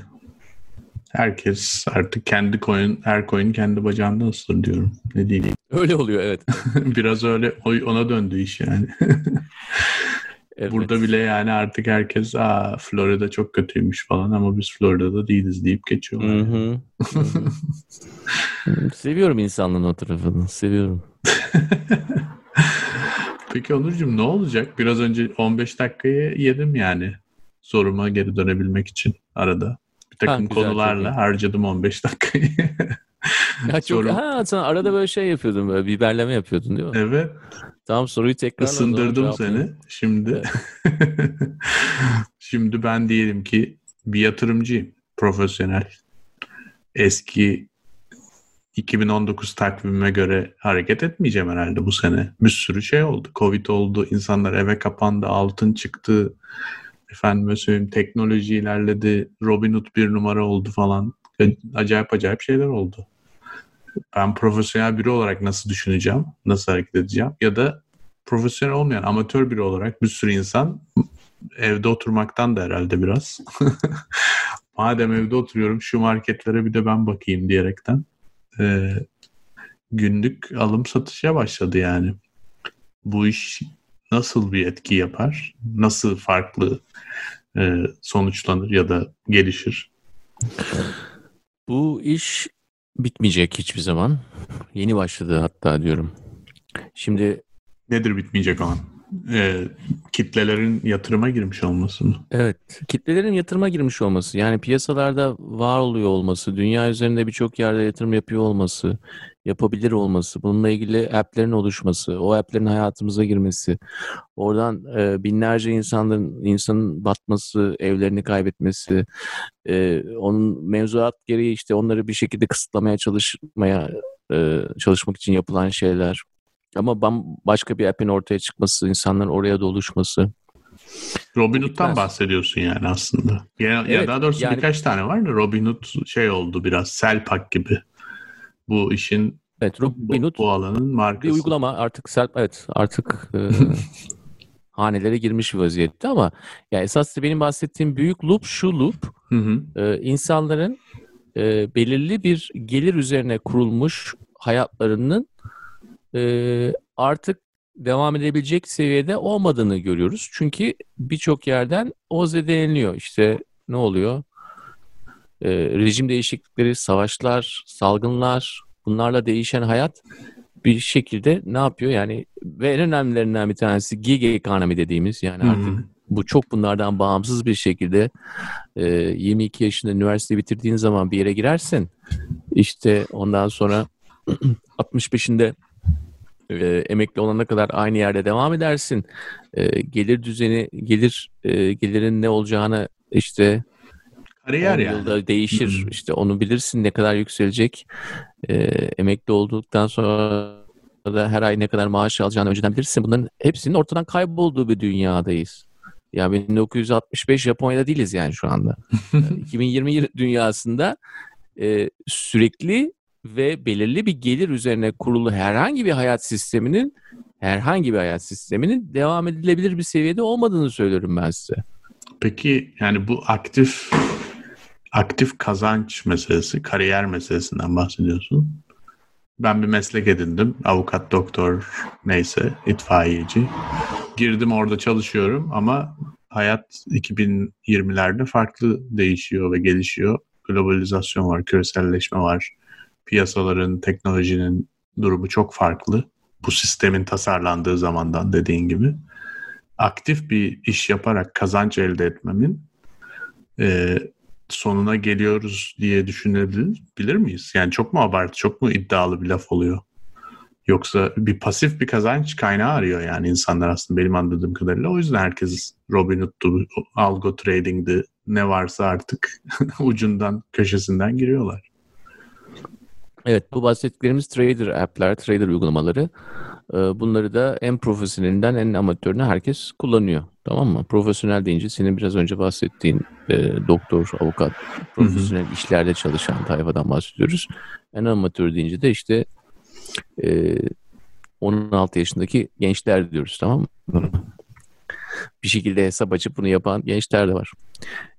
S2: herkes artık kendi koyun her koyun kendi bacağında ısır diyorum. Ne diyeyim.
S1: öyle oluyor evet.
S2: Biraz öyle o- ona döndü iş yani.
S1: evet.
S2: Burada bile yani artık herkes Aa, Florida çok kötüymüş falan ama biz Florida'da değiliz deyip geçiyorlar.
S1: Hı hı. Hı hı. Seviyorum insanlığın o tarafını. Seviyorum.
S2: Peki Onurcuğum ne olacak? Biraz önce 15 dakikayı yedim yani. Soruma geri dönebilmek için arada. Bir takım
S1: Ha, güzel,
S2: konularla harcadım 15 dakikayı.
S1: Ya çok,
S2: Soru-
S1: ha, sen arada böyle şey yapıyordun böyle biberleme yapıyordun değil mi?
S2: evet.
S1: Tamam soruyu tekrar
S2: Isındırdım seni. Şimdi Şimdi ben diyelim ki bir yatırımcıyım. Profesyonel. Eski 2019 takvimime göre hareket etmeyeceğim herhalde bu sene. Bir sürü şey oldu. Covid oldu, insanlar eve kapandı, altın çıktı. Efendime söyleyeyim teknoloji ilerledi, Robinhood bir numara oldu falan. Acayip acayip şeyler oldu. Ben profesyonel biri olarak nasıl düşüneceğim, nasıl hareket edeceğim ya da profesyonel olmayan amatör biri olarak bir sürü insan evde oturmaktan da herhalde biraz. Madem evde oturuyorum şu marketlere bir de ben bakayım diyerekten e, günlük alım satışa başladı yani. Bu iş nasıl bir etki yapar? Nasıl farklı e, sonuçlanır ya da gelişir?
S1: Bu iş bitmeyecek hiçbir zaman. Yeni başladı hatta diyorum. Şimdi
S2: nedir bitmeyecek olan? e, kitlelerin yatırıma girmiş olması mı?
S1: Evet, kitlelerin yatırıma girmiş olması, yani piyasalarda var oluyor olması, dünya üzerinde birçok yerde yatırım yapıyor olması, yapabilir olması, bununla ilgili app'lerin oluşması, o app'lerin hayatımıza girmesi, oradan e, binlerce insanların insanın batması, evlerini kaybetmesi, e, onun mevzuat gereği işte onları bir şekilde kısıtlamaya çalışmaya e, çalışmak için yapılan şeyler. Ama başka bir app'in ortaya çıkması, insanların oraya doluşması.
S2: Robinhood'dan bahsediyorsun yani aslında. Ya, evet, ya daha doğrusu yani, birkaç tane var da Robinhood şey oldu biraz Selpak gibi. Bu işin
S1: Evet, Robinhood
S2: bu, bu alanın markası.
S1: Bir uygulama artık Selp evet artık e, hanelere girmiş bir vaziyette ama ya esas benim bahsettiğim büyük loop şu loop. Hı hı. E, insanların e, belirli bir gelir üzerine kurulmuş hayatlarının e, artık devam edebilecek seviyede olmadığını görüyoruz. Çünkü birçok yerden o zedeleniyor. İşte ne oluyor? E, rejim değişiklikleri, savaşlar, salgınlar, bunlarla değişen hayat bir şekilde ne yapıyor? Yani ve en önemlilerinden bir tanesi gig economy dediğimiz yani artık hmm. bu çok bunlardan bağımsız bir şekilde e, 22 yaşında üniversite bitirdiğin zaman bir yere girersin. İşte ondan sonra 65'inde e, emekli olana kadar aynı yerde devam edersin. E, gelir düzeni, gelir e, gelirin ne olacağını işte
S2: kariyer yani.
S1: yılda değişir. Hmm. İşte onu bilirsin ne kadar yükselecek. E, emekli olduktan sonra da her ay ne kadar maaş alacağını önceden bilirsin. Bunların hepsinin ortadan kaybolduğu bir dünyadayız. Ya 1965 Japonya'da değiliz yani şu anda. 2020 dünyasında e, sürekli ve belirli bir gelir üzerine kurulu herhangi bir hayat sisteminin herhangi bir hayat sisteminin devam edilebilir bir seviyede olmadığını söylüyorum ben size.
S2: Peki yani bu aktif aktif kazanç meselesi, kariyer meselesinden bahsediyorsun. Ben bir meslek edindim. Avukat, doktor, neyse, itfaiyeci. Girdim orada çalışıyorum ama hayat 2020'lerde farklı değişiyor ve gelişiyor. Globalizasyon var, küreselleşme var piyasaların, teknolojinin durumu çok farklı. Bu sistemin tasarlandığı zamandan dediğin gibi. Aktif bir iş yaparak kazanç elde etmemin e, sonuna geliyoruz diye düşünebilir bilir miyiz? Yani çok mu abartı, çok mu iddialı bir laf oluyor? Yoksa bir pasif bir kazanç kaynağı arıyor yani insanlar aslında benim anladığım kadarıyla. O yüzden herkes Robinhood'du, algo trading'di, ne varsa artık ucundan, köşesinden giriyorlar.
S1: Evet bu bahsettiklerimiz trader app'ler, trader uygulamaları. Ee, bunları da en profesyonelinden en amatörüne herkes kullanıyor. Tamam mı? Profesyonel deyince senin biraz önce bahsettiğin e, doktor, avukat, profesyonel hı hı. işlerde çalışan tayfadan bahsediyoruz. En amatör deyince de işte e, 16 yaşındaki gençler diyoruz tamam mı? Bir şekilde hesap açıp bunu yapan gençler de var.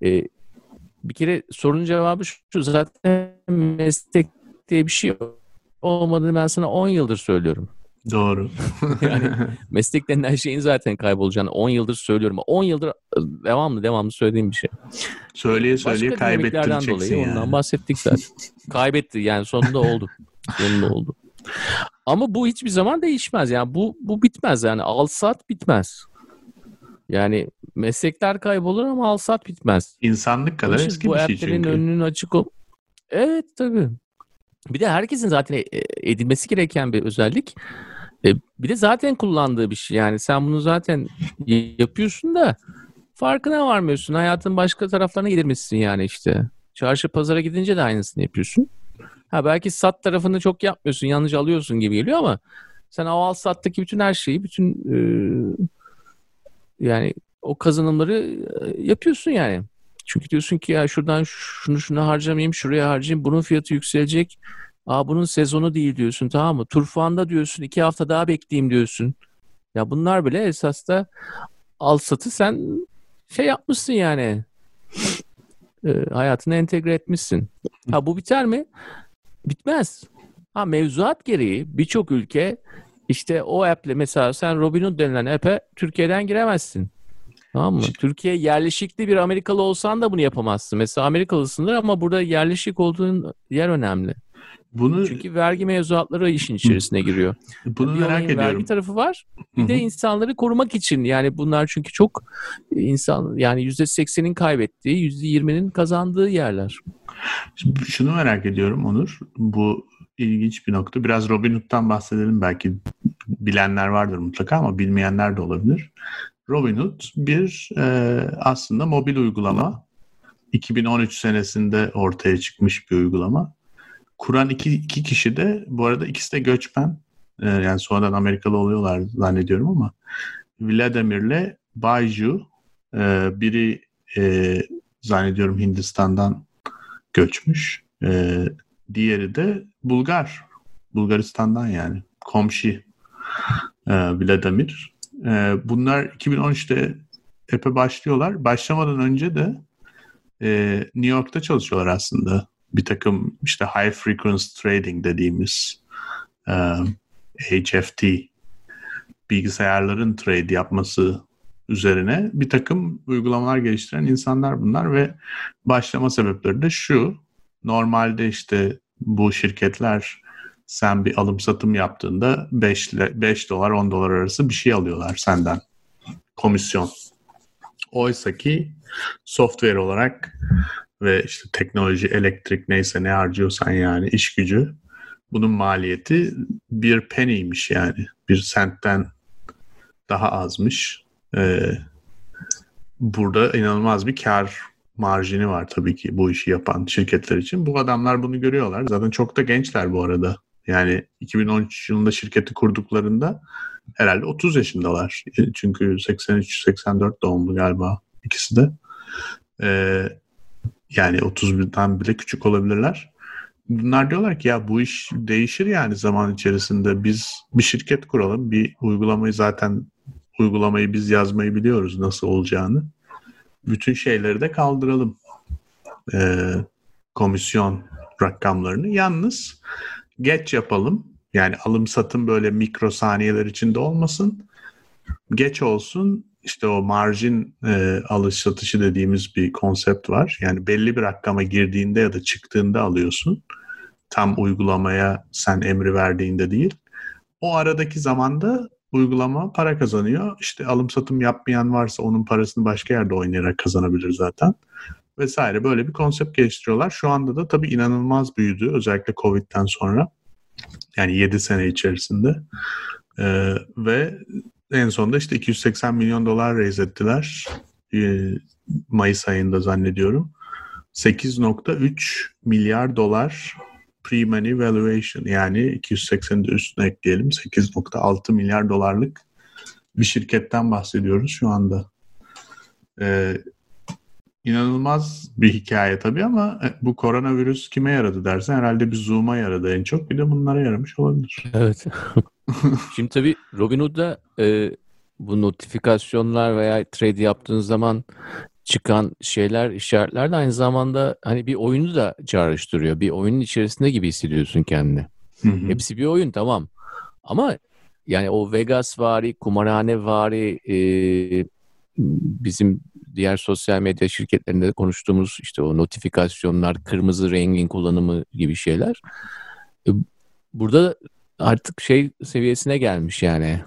S1: E, bir kere sorunun cevabı şu zaten meslek diye bir şey olmadığını ben sana 10 yıldır söylüyorum.
S2: Doğru.
S1: yani meslek denilen şeyin zaten kaybolacağını 10 yıldır söylüyorum. 10 yıldır devamlı devamlı söylediğim bir şey.
S2: Söyleye söyleye kaybettireceksin dolayı
S1: yani. Ondan bahsettik zaten. Kaybetti yani sonunda oldu. Sonunda oldu. Ama bu hiçbir zaman değişmez. Yani bu bu bitmez yani. Al sat bitmez. Yani meslekler kaybolur ama al sat bitmez.
S2: İnsanlık kadar eski bir şey çünkü.
S1: Bu önünün açık ol. Evet tabii. Bir de herkesin zaten e, edilmesi gereken bir özellik. E, bir de zaten kullandığı bir şey. Yani sen bunu zaten yapıyorsun da farkına varmıyorsun. Hayatın başka taraflarına gidirmişsin yani işte. Çarşı pazara gidince de aynısını yapıyorsun. Ha belki sat tarafını çok yapmıyorsun. Yanlış alıyorsun gibi geliyor ama sen o al sattaki bütün her şeyi, bütün e, yani o kazanımları e, yapıyorsun yani. Çünkü diyorsun ki ya şuradan şunu şunu harcamayayım, şuraya harcayayım. Bunun fiyatı yükselecek. Aa bunun sezonu değil diyorsun tamam mı? Turfanda diyorsun iki hafta daha bekleyeyim diyorsun. Ya bunlar bile esas da al satı sen şey yapmışsın yani. E, hayatına entegre etmişsin. Ha bu biter mi? Bitmez. Ha mevzuat gereği birçok ülke işte o app'le mesela sen Robinhood denilen app'e Türkiye'den giremezsin. Tamam mı? Türkiye yerleşikli bir Amerikalı olsan da bunu yapamazsın. Mesela Amerikalısındır ama burada yerleşik olduğun yer önemli. Bunu Çünkü vergi mevzuatları işin içerisine giriyor.
S2: Bunu bir merak ediyorum.
S1: Vergi tarafı var. Bir de insanları korumak için yani bunlar çünkü çok insan yani yüzde seksenin kaybettiği, yüzde yirminin kazandığı yerler.
S2: Şunu merak ediyorum Onur. Bu ilginç bir nokta. Biraz Robin Hood'dan bahsedelim. Belki bilenler vardır mutlaka ama bilmeyenler de olabilir. Robinhood bir e, aslında mobil uygulama. 2013 senesinde ortaya çıkmış bir uygulama. Kuran iki, iki kişi de bu arada ikisi de göçmen. E, yani sonradan Amerikalı oluyorlar zannediyorum ama Vladimir'le Bayju e, biri e, zannediyorum Hindistan'dan göçmüş. E, diğeri de Bulgar. Bulgaristan'dan yani. Komşu e, Vladimir. E, bunlar 2013'te epey başlıyorlar. Başlamadan önce de e, New York'ta çalışıyorlar aslında. Bir takım işte high frequency trading dediğimiz e, HFT bilgisayarların trade yapması üzerine bir takım uygulamalar geliştiren insanlar bunlar ve başlama sebepleri de şu. Normalde işte bu şirketler sen bir alım satım yaptığında 5, 5 dolar 10 dolar arası bir şey alıyorlar senden. Komisyon. Oysa ki software olarak ve işte teknoloji, elektrik neyse ne harcıyorsan yani iş gücü bunun maliyeti bir penny'ymiş yani. Bir sentten daha azmış. Ee, burada inanılmaz bir kar marjini var tabii ki bu işi yapan şirketler için. Bu adamlar bunu görüyorlar. Zaten çok da gençler bu arada. Yani 2013 yılında şirketi kurduklarında herhalde 30 yaşındalar. Çünkü 83-84 doğumlu galiba ikisi de. Ee, yani 30'dan bile küçük olabilirler. Bunlar diyorlar ki ya bu iş değişir yani zaman içerisinde. Biz bir şirket kuralım. Bir uygulamayı zaten uygulamayı biz yazmayı biliyoruz nasıl olacağını. Bütün şeyleri de kaldıralım. Ee, komisyon rakamlarını. Yalnız geç yapalım. Yani alım satım böyle mikro saniyeler içinde olmasın. Geç olsun. İşte o marjin e, alış satışı dediğimiz bir konsept var. Yani belli bir rakama girdiğinde ya da çıktığında alıyorsun. Tam uygulamaya sen emri verdiğinde değil. O aradaki zamanda uygulama para kazanıyor. İşte alım satım yapmayan varsa onun parasını başka yerde oynayarak kazanabilir zaten. Vesaire böyle bir konsept geliştiriyorlar. Şu anda da tabii inanılmaz büyüdü özellikle Covid'den sonra. Yani 7 sene içerisinde. Ee, ve en sonunda işte 280 milyon dolar raise ettiler. Ee, Mayıs ayında zannediyorum. 8.3 milyar dolar pre-money valuation yani 280'in de üstüne ekleyelim 8.6 milyar dolarlık bir şirketten bahsediyoruz şu anda. Ee, inanılmaz bir hikaye tabii ama e, bu koronavirüs kime yaradı dersen herhalde bir Zoom'a yaradı en çok bir de bunlara yaramış olabilir.
S1: Evet. Şimdi tabii Robinhood'da e, bu notifikasyonlar veya trade yaptığın zaman çıkan şeyler, işaretler de aynı zamanda hani bir oyunu da çağrıştırıyor. Bir oyunun içerisinde gibi hissediyorsun kendini. Hı hı. Hepsi bir oyun tamam. Ama yani o Vegas vari, kumarhane vari e, bizim diğer sosyal medya şirketlerinde konuştuğumuz işte o notifikasyonlar, kırmızı rengin kullanımı gibi şeyler. E, burada artık şey seviyesine gelmiş yani.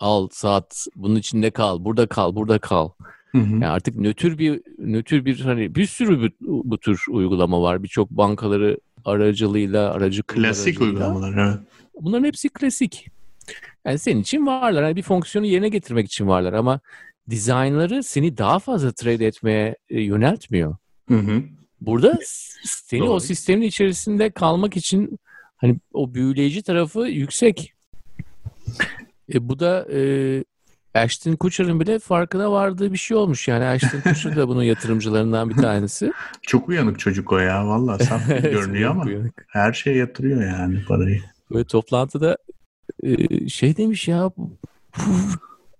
S1: Al, saat, bunun içinde kal, burada kal, burada kal. Hı hı. Yani artık nötr bir nötr bir hani bir sürü bu, bu tür uygulama var. Birçok bankaları aracılığıyla, aracı
S2: klasik uygulamalar evet.
S1: Bunların hepsi klasik. Yani senin için varlar. Yani bir fonksiyonu yerine getirmek için varlar ama dizaynları seni daha fazla trade etmeye e, yöneltmiyor.
S2: Hı hı.
S1: Burada seni
S2: Doğru.
S1: o sistemin içerisinde kalmak için hani o büyüleyici tarafı yüksek. E, bu da e, Ashton Kutcher'ın bile farkına vardığı bir şey olmuş. Yani Ashton Kutcher da bunun yatırımcılarından bir tanesi.
S2: Çok uyanık çocuk o ya. Vallahi saf görünüyor ama
S1: Uyanık.
S2: her şeye yatırıyor yani parayı.
S1: Böyle toplantıda e, şey demiş ya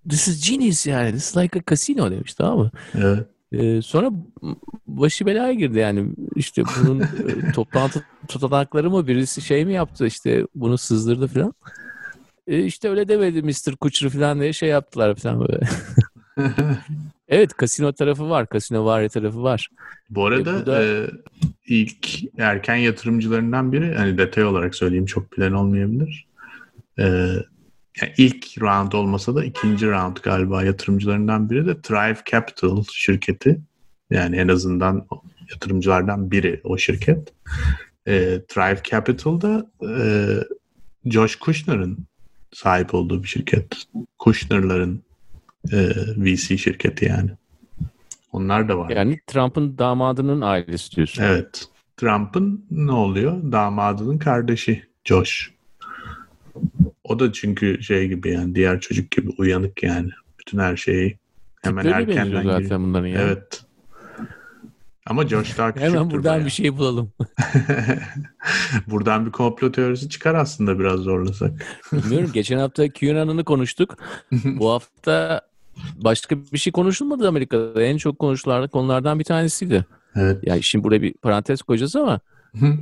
S1: this is genius yani this is like a casino demiş tamam mı?
S2: Evet.
S1: E, sonra başı belaya girdi yani işte bunun e, toplantı tutanakları mı birisi şey mi yaptı işte bunu sızdırdı falan. E, işte öyle demedi Mr. Kutcher falan diye şey yaptılar falan böyle. evet kasino tarafı var kasino var tarafı var.
S2: Bu arada
S1: E, bu da-
S2: e, ilk erken yatırımcılarından biri hani detay olarak söyleyeyim çok bilen olmayabilir. E, yani ilk round olmasa da ikinci round galiba yatırımcılarından biri de Thrive Capital şirketi. Yani en azından yatırımcılardan biri o şirket. E, Thrive Capital da e, Josh Kushner'ın sahip olduğu bir şirket. Kushner'ların e, VC şirketi yani. Onlar da var.
S1: Yani Trump'ın damadının ailesi diyorsun.
S2: Evet. Trump'ın ne oluyor? Damadının kardeşi Josh. O da çünkü şey gibi yani diğer çocuk gibi uyanık yani. Bütün her şeyi hemen
S1: Tipleri
S2: erkenden
S1: zaten
S2: giriyor.
S1: bunların ya.
S2: Evet. Ama Josh daha küçüktür
S1: Hemen buradan
S2: bayağı.
S1: bir şey bulalım.
S2: buradan bir komplo teorisi çıkar aslında biraz zorlasak.
S1: Bilmiyorum. Geçen hafta QAnon'ı konuştuk. Bu hafta başka bir şey konuşulmadı Amerika'da. En çok konuşulan konulardan bir tanesiydi.
S2: Evet.
S1: Yani şimdi buraya bir parantez koyacağız ama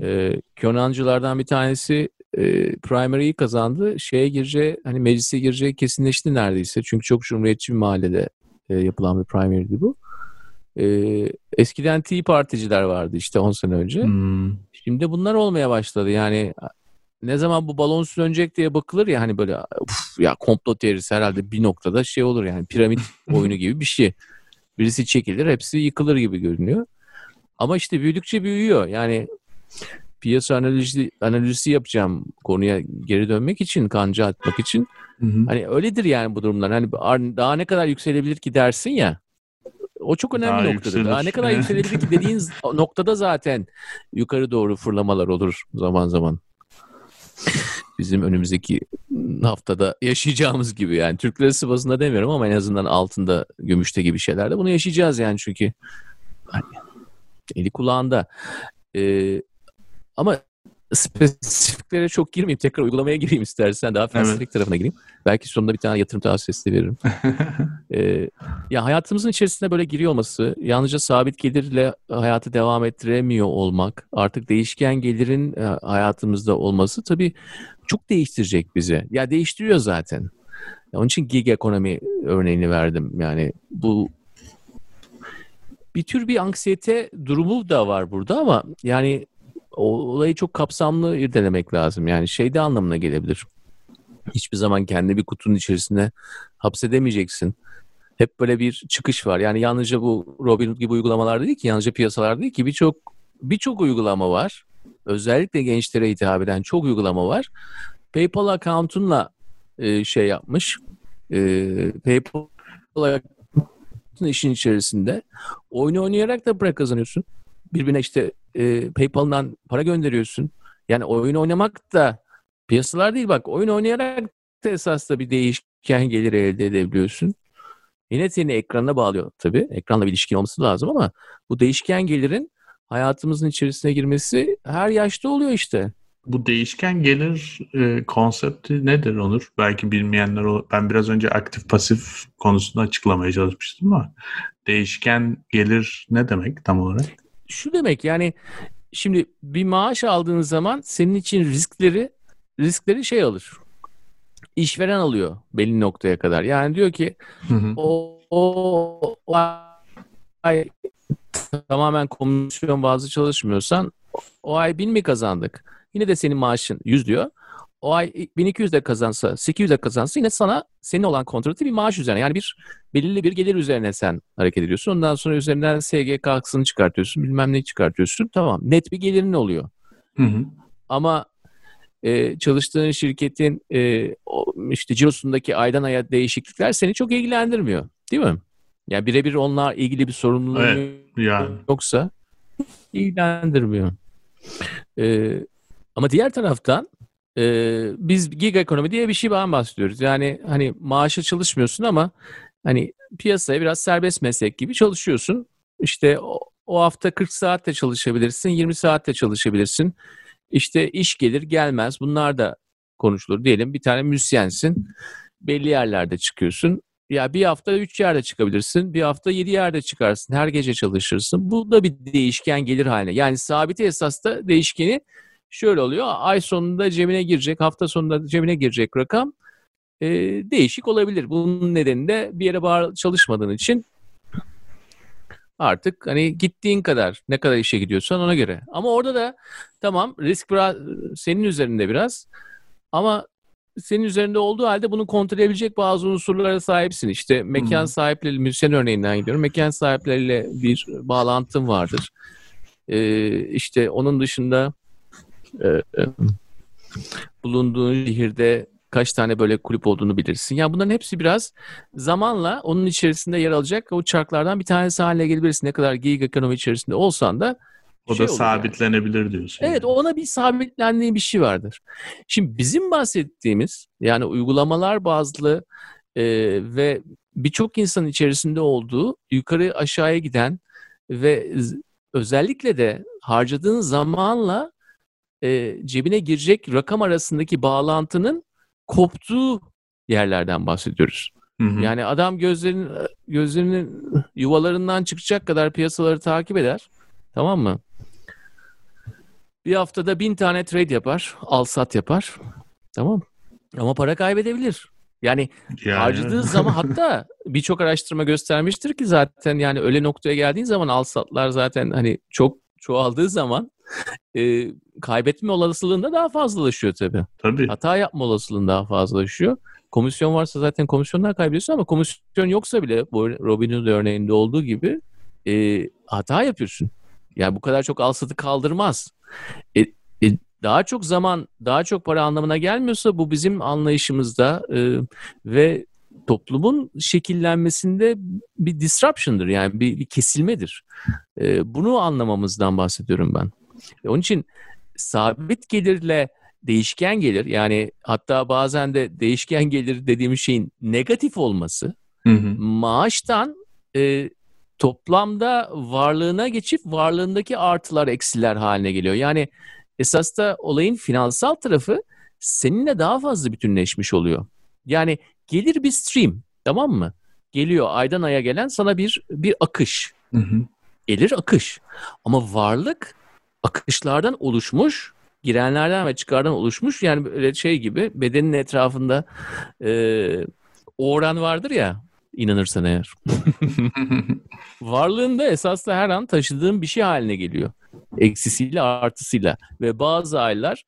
S1: e, QAnon'cılardan bir tanesi e, primary'yi kazandı. Şeye gireceği, hani meclise gireceği kesinleşti neredeyse. Çünkü çok cumhuriyetçi bir mahallede e, yapılan bir primary'di bu. E, eskiden Tea Particiler vardı işte 10 sene önce.
S2: Hmm.
S1: Şimdi bunlar olmaya başladı. Yani ne zaman bu balon sönecek diye bakılır ya hani böyle "Uf, ya komplo teorisi herhalde bir noktada şey olur yani piramit oyunu gibi bir şey. Birisi çekilir hepsi yıkılır gibi görünüyor. Ama işte büyüdükçe büyüyor. Yani piyasa analizi, analizi yapacağım konuya geri dönmek için, kanca atmak için.
S2: Hı hı.
S1: Hani öyledir yani bu durumlar. Hani daha ne kadar yükselebilir ki dersin ya. O çok önemli
S2: Daha
S1: noktadır. Daha
S2: yükselir.
S1: ne kadar yükselebilir ki dediğin noktada zaten yukarı doğru fırlamalar olur zaman zaman. Bizim önümüzdeki haftada yaşayacağımız gibi yani Türk lirası bazında demiyorum ama en azından altında gümüşte gibi şeylerde bunu yaşayacağız yani çünkü hani eli kulağında. Ee, ama spesifiklere çok girmeyeyim. Tekrar uygulamaya gireyim istersen. Daha felsefik tarafına gireyim. Belki sonunda bir tane yatırım tavsiyesi de veririm. Ee, ya hayatımızın içerisine böyle giriyor olması, yalnızca sabit gelirle hayatı devam ettiremiyor olmak, artık değişken gelirin e, hayatımızda olması tabii çok değiştirecek bizi. Ya değiştiriyor zaten. Onun için gig ekonomi örneğini verdim. Yani bu bir tür bir anksiyete durumu da var burada ama yani olayı çok kapsamlı irdelemek lazım. Yani şey de anlamına gelebilir. Hiçbir zaman kendi bir kutunun içerisinde hapsedemeyeceksin. Hep böyle bir çıkış var. Yani yalnızca bu Robinhood gibi uygulamalar değil ki, yalnızca piyasalar değil ki birçok birçok uygulama var. Özellikle gençlere hitap eden çok uygulama var. PayPal account'unla e, şey yapmış. E, PayPal account'un işin içerisinde oyunu oynayarak da para kazanıyorsun. Birbirine işte e, PayPal'dan para gönderiyorsun. Yani oyun oynamak da piyasalar değil bak oyun oynayarak da esas da bir değişken geliri elde edebiliyorsun. Yine seni ekranına bağlıyor tabii. Ekranla bir ilişkin olması lazım ama bu değişken gelirin hayatımızın içerisine girmesi her yaşta oluyor işte.
S2: Bu değişken gelir e, konsepti nedir Onur? Belki bilmeyenler olur. Ben biraz önce aktif pasif konusunu açıklamaya çalışmıştım ama değişken gelir ne demek tam olarak?
S1: Şu demek yani şimdi bir maaş aldığın zaman senin için riskleri riskleri şey alır. İşveren alıyor belli noktaya kadar. Yani diyor ki
S2: Hı hı.
S1: o, o, o ay tamamen komisyon bazı çalışmıyorsan o ay 1000 mi kazandık? Yine de senin maaşın 100 diyor. O ay 1200 de kazansa, 800 de kazansa yine sana senin olan kontratı bir maaş üzerine. Yani bir belirli bir gelir üzerine sen hareket ediyorsun. Ondan sonra üzerinden SGK'sını çıkartıyorsun, bilmem ne çıkartıyorsun. Tamam. Net bir gelirin oluyor.
S2: Hı hı.
S1: Ama e, çalıştığın şirketin e, o, işte cirosundaki aydan aya değişiklikler seni çok ilgilendirmiyor. Değil mi? Yani birebir onunla ilgili bir sorumluluğu
S2: Evet, yani.
S1: yoksa ilgilendirmiyor. Ee, ama diğer taraftan e, biz gig ekonomi diye bir şeyden bahsediyoruz. Yani hani maaşa çalışmıyorsun ama hani piyasaya biraz serbest meslek gibi çalışıyorsun. İşte o, o hafta 40 saatte çalışabilirsin, 20 saatte çalışabilirsin. İşte iş gelir gelmez bunlar da konuşulur. Diyelim bir tane müzisyensin. Belli yerlerde çıkıyorsun. Ya bir hafta üç yerde çıkabilirsin. Bir hafta yedi yerde çıkarsın. Her gece çalışırsın. Bu da bir değişken gelir haline. Yani sabiti esasta değişkeni şöyle oluyor. Ay sonunda cebine girecek, hafta sonunda cebine girecek rakam e, değişik olabilir. Bunun nedeni de bir yere bağlı çalışmadığın için artık hani gittiğin kadar ne kadar işe gidiyorsan ona göre. Ama orada da tamam risk biraz senin üzerinde biraz ama senin üzerinde olduğu halde bunu kontrol edebilecek bazı unsurlara sahipsin. İşte mekan
S2: Hmm.
S1: sahipleriyle, müzisyen örneğinden gidiyorum. Mekan sahipleriyle bir bağlantın vardır. Ee, işte onun dışında e, e, bulunduğun şehirde kaç tane böyle kulüp olduğunu bilirsin. Yani bunların hepsi biraz zamanla onun içerisinde yer alacak o çarklardan bir tanesi haline gelebilirsin. Ne kadar gig ekonomi içerisinde olsan da
S2: O
S1: şey
S2: da
S1: olur yani.
S2: sabitlenebilir diyorsun.
S1: Evet ona bir sabitlendiği bir şey vardır. Şimdi bizim bahsettiğimiz yani uygulamalar bazlı e, ve birçok insanın içerisinde olduğu yukarı aşağıya giden ve özellikle de harcadığın zamanla e, cebine girecek rakam arasındaki bağlantının koptuğu yerlerden bahsediyoruz.
S2: Hı hı.
S1: Yani adam gözlerinin gözlerinin yuvalarından çıkacak kadar piyasaları takip eder. Tamam mı? Bir haftada bin tane trade yapar, al sat yapar. Tamam. Ama para kaybedebilir. Yani
S2: Yani-
S1: harcadığı zaman hatta birçok araştırma göstermiştir ki zaten yani öyle noktaya geldiğin zaman al satlar zaten hani çok çoğaldığı zaman e, kaybetme olasılığında daha fazlalaşıyor tabii.
S2: Tabii.
S1: Hata yapma olasılığın daha fazlalaşıyor. Komisyon varsa zaten komisyonlar kaybediyorsun ama komisyon yoksa bile bu Robin Hood örneğinde olduğu gibi e, hata yapıyorsun. Yani bu kadar çok al satı kaldırmaz. E, e, daha çok zaman, daha çok para anlamına gelmiyorsa bu bizim anlayışımızda e, ve toplumun şekillenmesinde bir disruption'dır. Yani bir, bir kesilmedir. E, bunu anlamamızdan bahsediyorum ben. E, onun için sabit gelirle değişken gelir yani hatta bazen de değişken gelir dediğimiz şeyin negatif olması
S2: Hı hı.
S1: maaştan e, toplamda varlığına geçip varlığındaki artılar eksiler haline geliyor. Yani esas da olayın finansal tarafı seninle daha fazla bütünleşmiş oluyor. Yani gelir bir stream tamam mı? Geliyor aydan aya gelen sana bir bir akış.
S2: Hı hı.
S1: Gelir akış. Ama varlık akışlardan oluşmuş, girenlerden ve çıkardan oluşmuş. Yani böyle şey gibi bedenin etrafında e, oran vardır ya inanırsan eğer. Varlığında esaslı her an taşıdığın bir şey haline geliyor. Eksisiyle artısıyla. Ve bazı aylar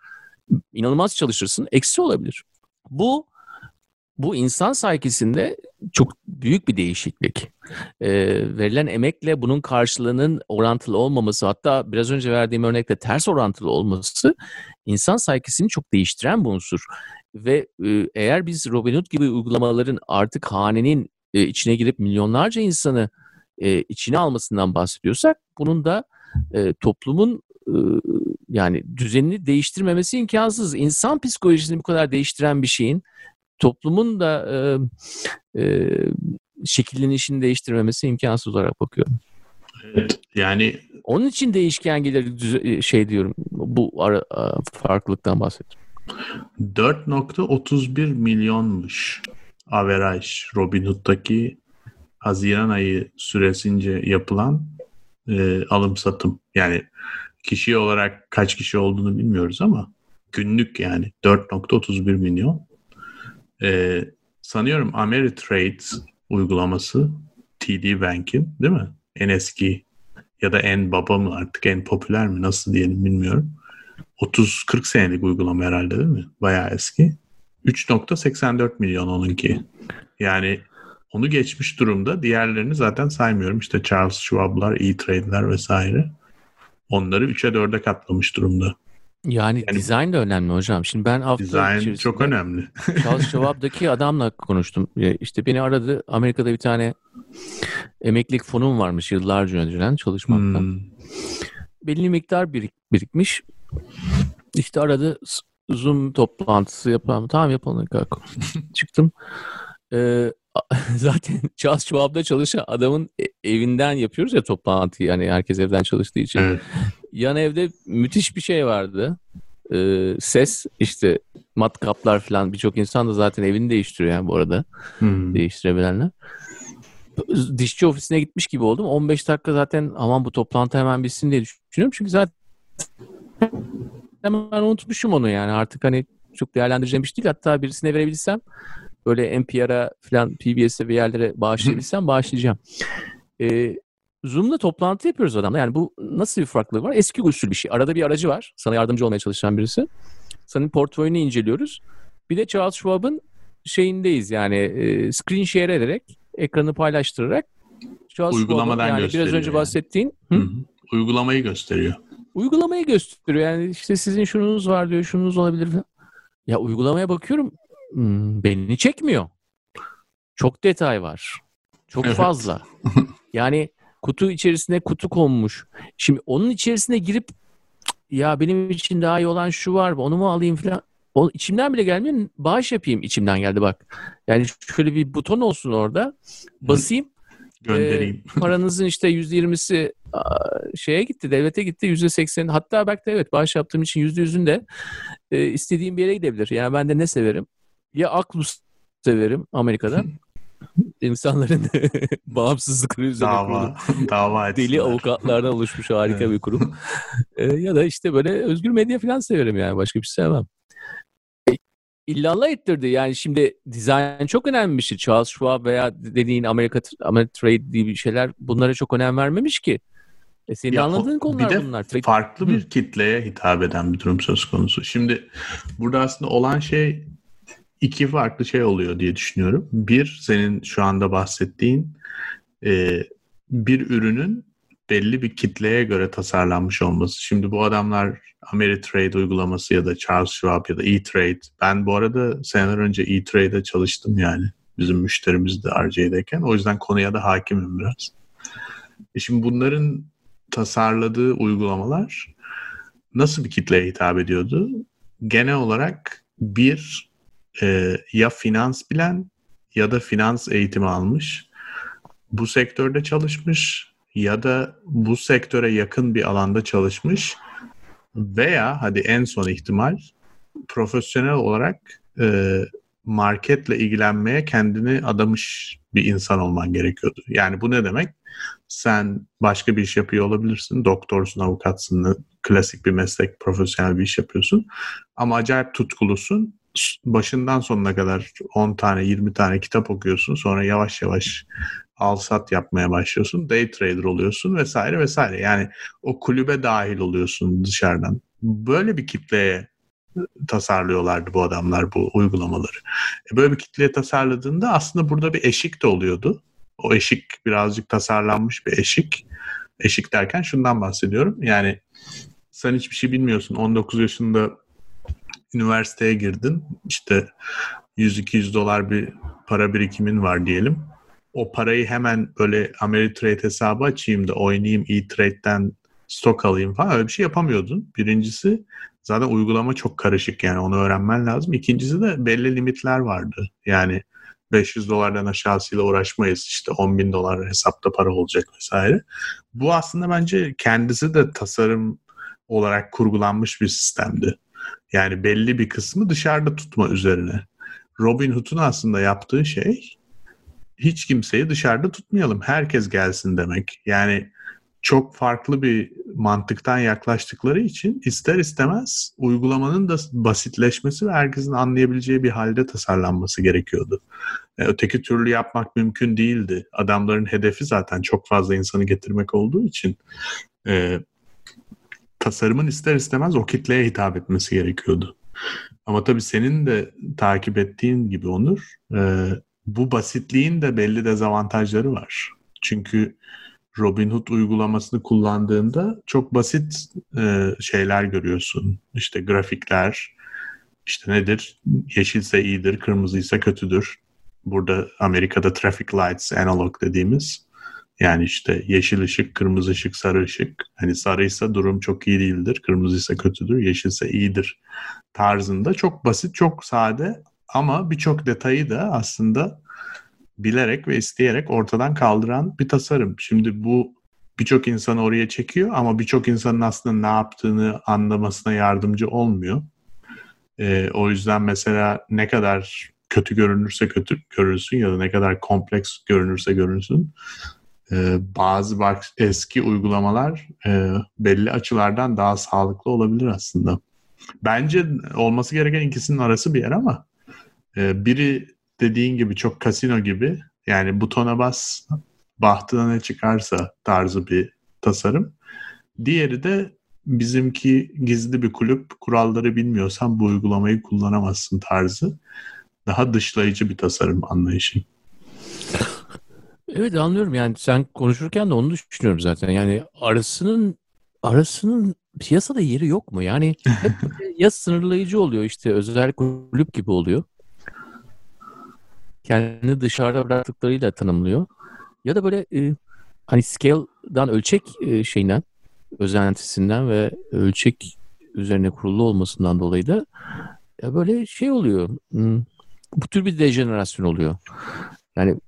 S1: inanılmaz çalışırsın. Eksi olabilir. Bu bu insan saykisinde çok büyük bir değişiklik. Ee, verilen emekle bunun karşılığının orantılı olmaması hatta biraz önce verdiğim örnekte ters orantılı olması insan saykisini çok değiştiren bir unsur. Ve e, eğer biz Robinhood gibi uygulamaların artık hanenin e, içine girip milyonlarca insanı e, içine almasından bahsediyorsak bunun da e, toplumun e, yani düzenini değiştirmemesi imkansız. İnsan psikolojisini bu kadar değiştiren bir şeyin toplumun da e, e, şekillenişini değiştirmemesi imkansız olarak bakıyorum.
S2: Evet. Yani
S1: Onun için değişken gelir şey diyorum bu ara, farklılıktan bahsediyorum.
S2: 4.31 milyonmuş average Robinhood'daki Haziran ayı süresince yapılan e, alım satım. Yani kişi olarak kaç kişi olduğunu bilmiyoruz ama günlük yani 4.31 milyon. E, sanıyorum Ameritrade uygulaması TD Bank'in değil mi? En eski ya da en baba mı artık en popüler mi nasıl diyelim bilmiyorum. 30-40 senelik uygulama herhalde değil mi? Bayağı eski. 3.84 milyon onunki. Yani onu geçmiş durumda. Diğerlerini zaten saymıyorum. İşte Charles Schwab'lar, E-Trade'ler vesaire. Onları 3'e 4'e katlamış durumda.
S1: Yani, yani dizayn da önemli hocam. Şimdi ben hafta
S2: Dizayn çok önemli.
S1: Charles Schwab'daki adamla konuştum. İşte beni aradı. Amerika'da bir tane emeklilik fonum varmış yıllarca önceden çalışmaktan. Hmm. Belli miktar birik, birikmiş. İşte aradı Zoom toplantısı yapalım. Tamam yapalım. Çıktım. Ee, zaten Charles Schwab'da çalışan adamın e, evinden yapıyoruz ya toplantıyı. Yani herkes evden çalıştığı için. Evet. Yan evde müthiş bir şey vardı. Ee, ses işte matkaplar falan birçok insan da zaten evini değiştiriyor yani bu arada. Hmm. Değiştirebilenler. Dişçi ofisine gitmiş gibi oldum. 15 dakika zaten aman bu toplantı hemen bitsin diye düşünüyorum. Çünkü zaten hemen unutmuşum onu yani artık hani çok değerlendireceğim bir şey değil. Hatta birisine verebilsem böyle NPR'a falan PBS'e bir yerlere bağışlayabilsem bağışlayacağım. Ee, Zoom'da toplantı yapıyoruz adamla. Yani bu nasıl bir farklılık var? Eski usul bir şey. Arada bir aracı var. Sana yardımcı olmaya çalışan birisi. Senin portföyünü inceliyoruz. Bir de Charles Schwab'ın şeyindeyiz yani e, screen share ederek, ekranı paylaştırarak
S2: Charles Uygulamadan
S1: yani
S2: gösteriyor.
S1: Biraz önce yani. bahsettiğin.
S2: Hı? Hı hı. Uygulamayı gösteriyor.
S1: Uygulamayı gösteriyor. Yani işte sizin şununuz var diyor, şununuz olabilir. Ya uygulamaya bakıyorum beni çekmiyor. Çok detay var. Çok evet. fazla. yani kutu içerisine kutu konmuş. Şimdi onun içerisine girip ya benim için daha iyi olan şu var onu mu alayım falan. O içimden bile gelmiyor. Bağış yapayım içimden geldi bak. Yani şöyle bir buton olsun orada. Basayım.
S2: Göndereyim.
S1: E, paranızın işte yüzde yirmisi şeye gitti, devlete gitti. Yüzde seksen. Hatta belki de evet bağış yaptığım için yüzde yüzün de e, istediğim bir yere gidebilir. Yani ben de ne severim? Ya Aklus severim Amerika'da. insanların bağımsızlıkları üzerine
S2: dava,
S1: kurulu.
S2: dava
S1: Deli avukatlardan oluşmuş harika bir kurum. ee, ya da işte böyle özgür medya falan severim yani. Başka bir şey sevmem. E, illallah ettirdi. Yani şimdi dizayn çok önemli bir şey. Charles Schwab veya dediğin Amerika, Amerika Trade diye bir şeyler bunlara çok önem vermemiş ki. E senin ya, anladığın konular
S2: bir de
S1: bunlar.
S2: Farklı bir kitleye hitap eden bir durum söz konusu. Şimdi burada aslında olan şey iki farklı şey oluyor diye düşünüyorum. Bir, senin şu anda bahsettiğin e, bir ürünün belli bir kitleye göre tasarlanmış olması. Şimdi bu adamlar Ameritrade uygulaması ya da Charles Schwab ya da E-Trade. Ben bu arada seneler önce E-Trade'de çalıştım yani. Bizim müşterimiz de RJ'deyken. O yüzden konuya da hakimim biraz. E şimdi bunların tasarladığı uygulamalar nasıl bir kitleye hitap ediyordu? Genel olarak bir e, ya finans bilen ya da finans eğitimi almış. Bu sektörde çalışmış ya da bu sektöre yakın bir alanda çalışmış veya hadi en son ihtimal profesyonel olarak e, marketle ilgilenmeye kendini adamış bir insan olman gerekiyordu. Yani bu ne demek? Sen başka bir iş yapıyor olabilirsin. Doktorsun, avukatsın, klasik bir meslek, profesyonel bir iş yapıyorsun. Ama acayip tutkulusun başından sonuna kadar 10 tane 20 tane kitap okuyorsun. Sonra yavaş yavaş al sat yapmaya başlıyorsun. Day trader oluyorsun vesaire vesaire. Yani o kulübe dahil oluyorsun dışarıdan. Böyle bir kitleye tasarlıyorlardı bu adamlar bu uygulamaları. E, böyle bir kitleye tasarladığında aslında burada bir eşik de oluyordu. O eşik birazcık tasarlanmış bir eşik. Eşik derken şundan bahsediyorum. Yani sen hiçbir şey bilmiyorsun. 19 yaşında üniversiteye girdin. İşte 100-200 dolar bir para birikimin var diyelim. O parayı hemen böyle Ameritrade hesabı açayım da oynayayım e-trade'den stok alayım falan öyle bir şey yapamıyordun. Birincisi zaten uygulama çok karışık yani onu öğrenmen lazım. İkincisi de belli limitler vardı. Yani 500 dolardan aşağısıyla uğraşmayız. İşte 10 bin dolar hesapta para olacak vesaire. Bu aslında bence kendisi de tasarım olarak kurgulanmış bir sistemdi. Yani belli bir kısmı dışarıda tutma üzerine. Robin Hood'un aslında yaptığı şey hiç kimseyi dışarıda tutmayalım. Herkes gelsin demek. Yani çok farklı bir mantıktan yaklaştıkları için ister istemez uygulamanın da basitleşmesi ve herkesin anlayabileceği bir halde tasarlanması gerekiyordu. E, öteki türlü yapmak mümkün değildi. Adamların hedefi zaten çok fazla insanı getirmek olduğu için e, tasarımın ister istemez o kitleye hitap etmesi gerekiyordu. Ama tabii senin de takip ettiğin gibi Onur, e, bu basitliğin de belli dezavantajları var. Çünkü Robinhood uygulamasını kullandığında çok basit e, şeyler görüyorsun. İşte grafikler, işte nedir? Yeşilse iyidir, kırmızıysa kötüdür. Burada Amerika'da traffic lights analog dediğimiz yani işte yeşil ışık, kırmızı ışık, sarı ışık. Hani sarıysa durum çok iyi değildir, kırmızıysa kötüdür, yeşilse iyidir tarzında çok basit, çok sade ama birçok detayı da aslında bilerek ve isteyerek ortadan kaldıran bir tasarım. Şimdi bu birçok insanı oraya çekiyor ama birçok insanın aslında ne yaptığını anlamasına yardımcı olmuyor. Ee, o yüzden mesela ne kadar kötü görünürse kötü görünsün ya da ne kadar kompleks görünürse görünsün bazı bak eski uygulamalar e, belli açılardan daha sağlıklı olabilir aslında. Bence olması gereken ikisinin arası bir yer ama e, biri dediğin gibi çok kasino gibi yani butona bas bahtına ne çıkarsa tarzı bir tasarım. Diğeri de bizimki gizli bir kulüp kuralları bilmiyorsan bu uygulamayı kullanamazsın tarzı. Daha dışlayıcı bir tasarım anlayışı.
S1: Evet anlıyorum yani sen konuşurken de onu düşünüyorum zaten. Yani arasının arasının piyasada yeri yok mu? Yani hep ya sınırlayıcı oluyor işte özel kulüp gibi oluyor. Kendini dışarıda bıraktıklarıyla tanımlıyor. Ya da böyle e, hani scale'dan ölçek e, şeyinden özentisinden ve ölçek üzerine kurulu olmasından dolayı da ya böyle şey oluyor. Hmm, bu tür bir dejenerasyon oluyor. Yani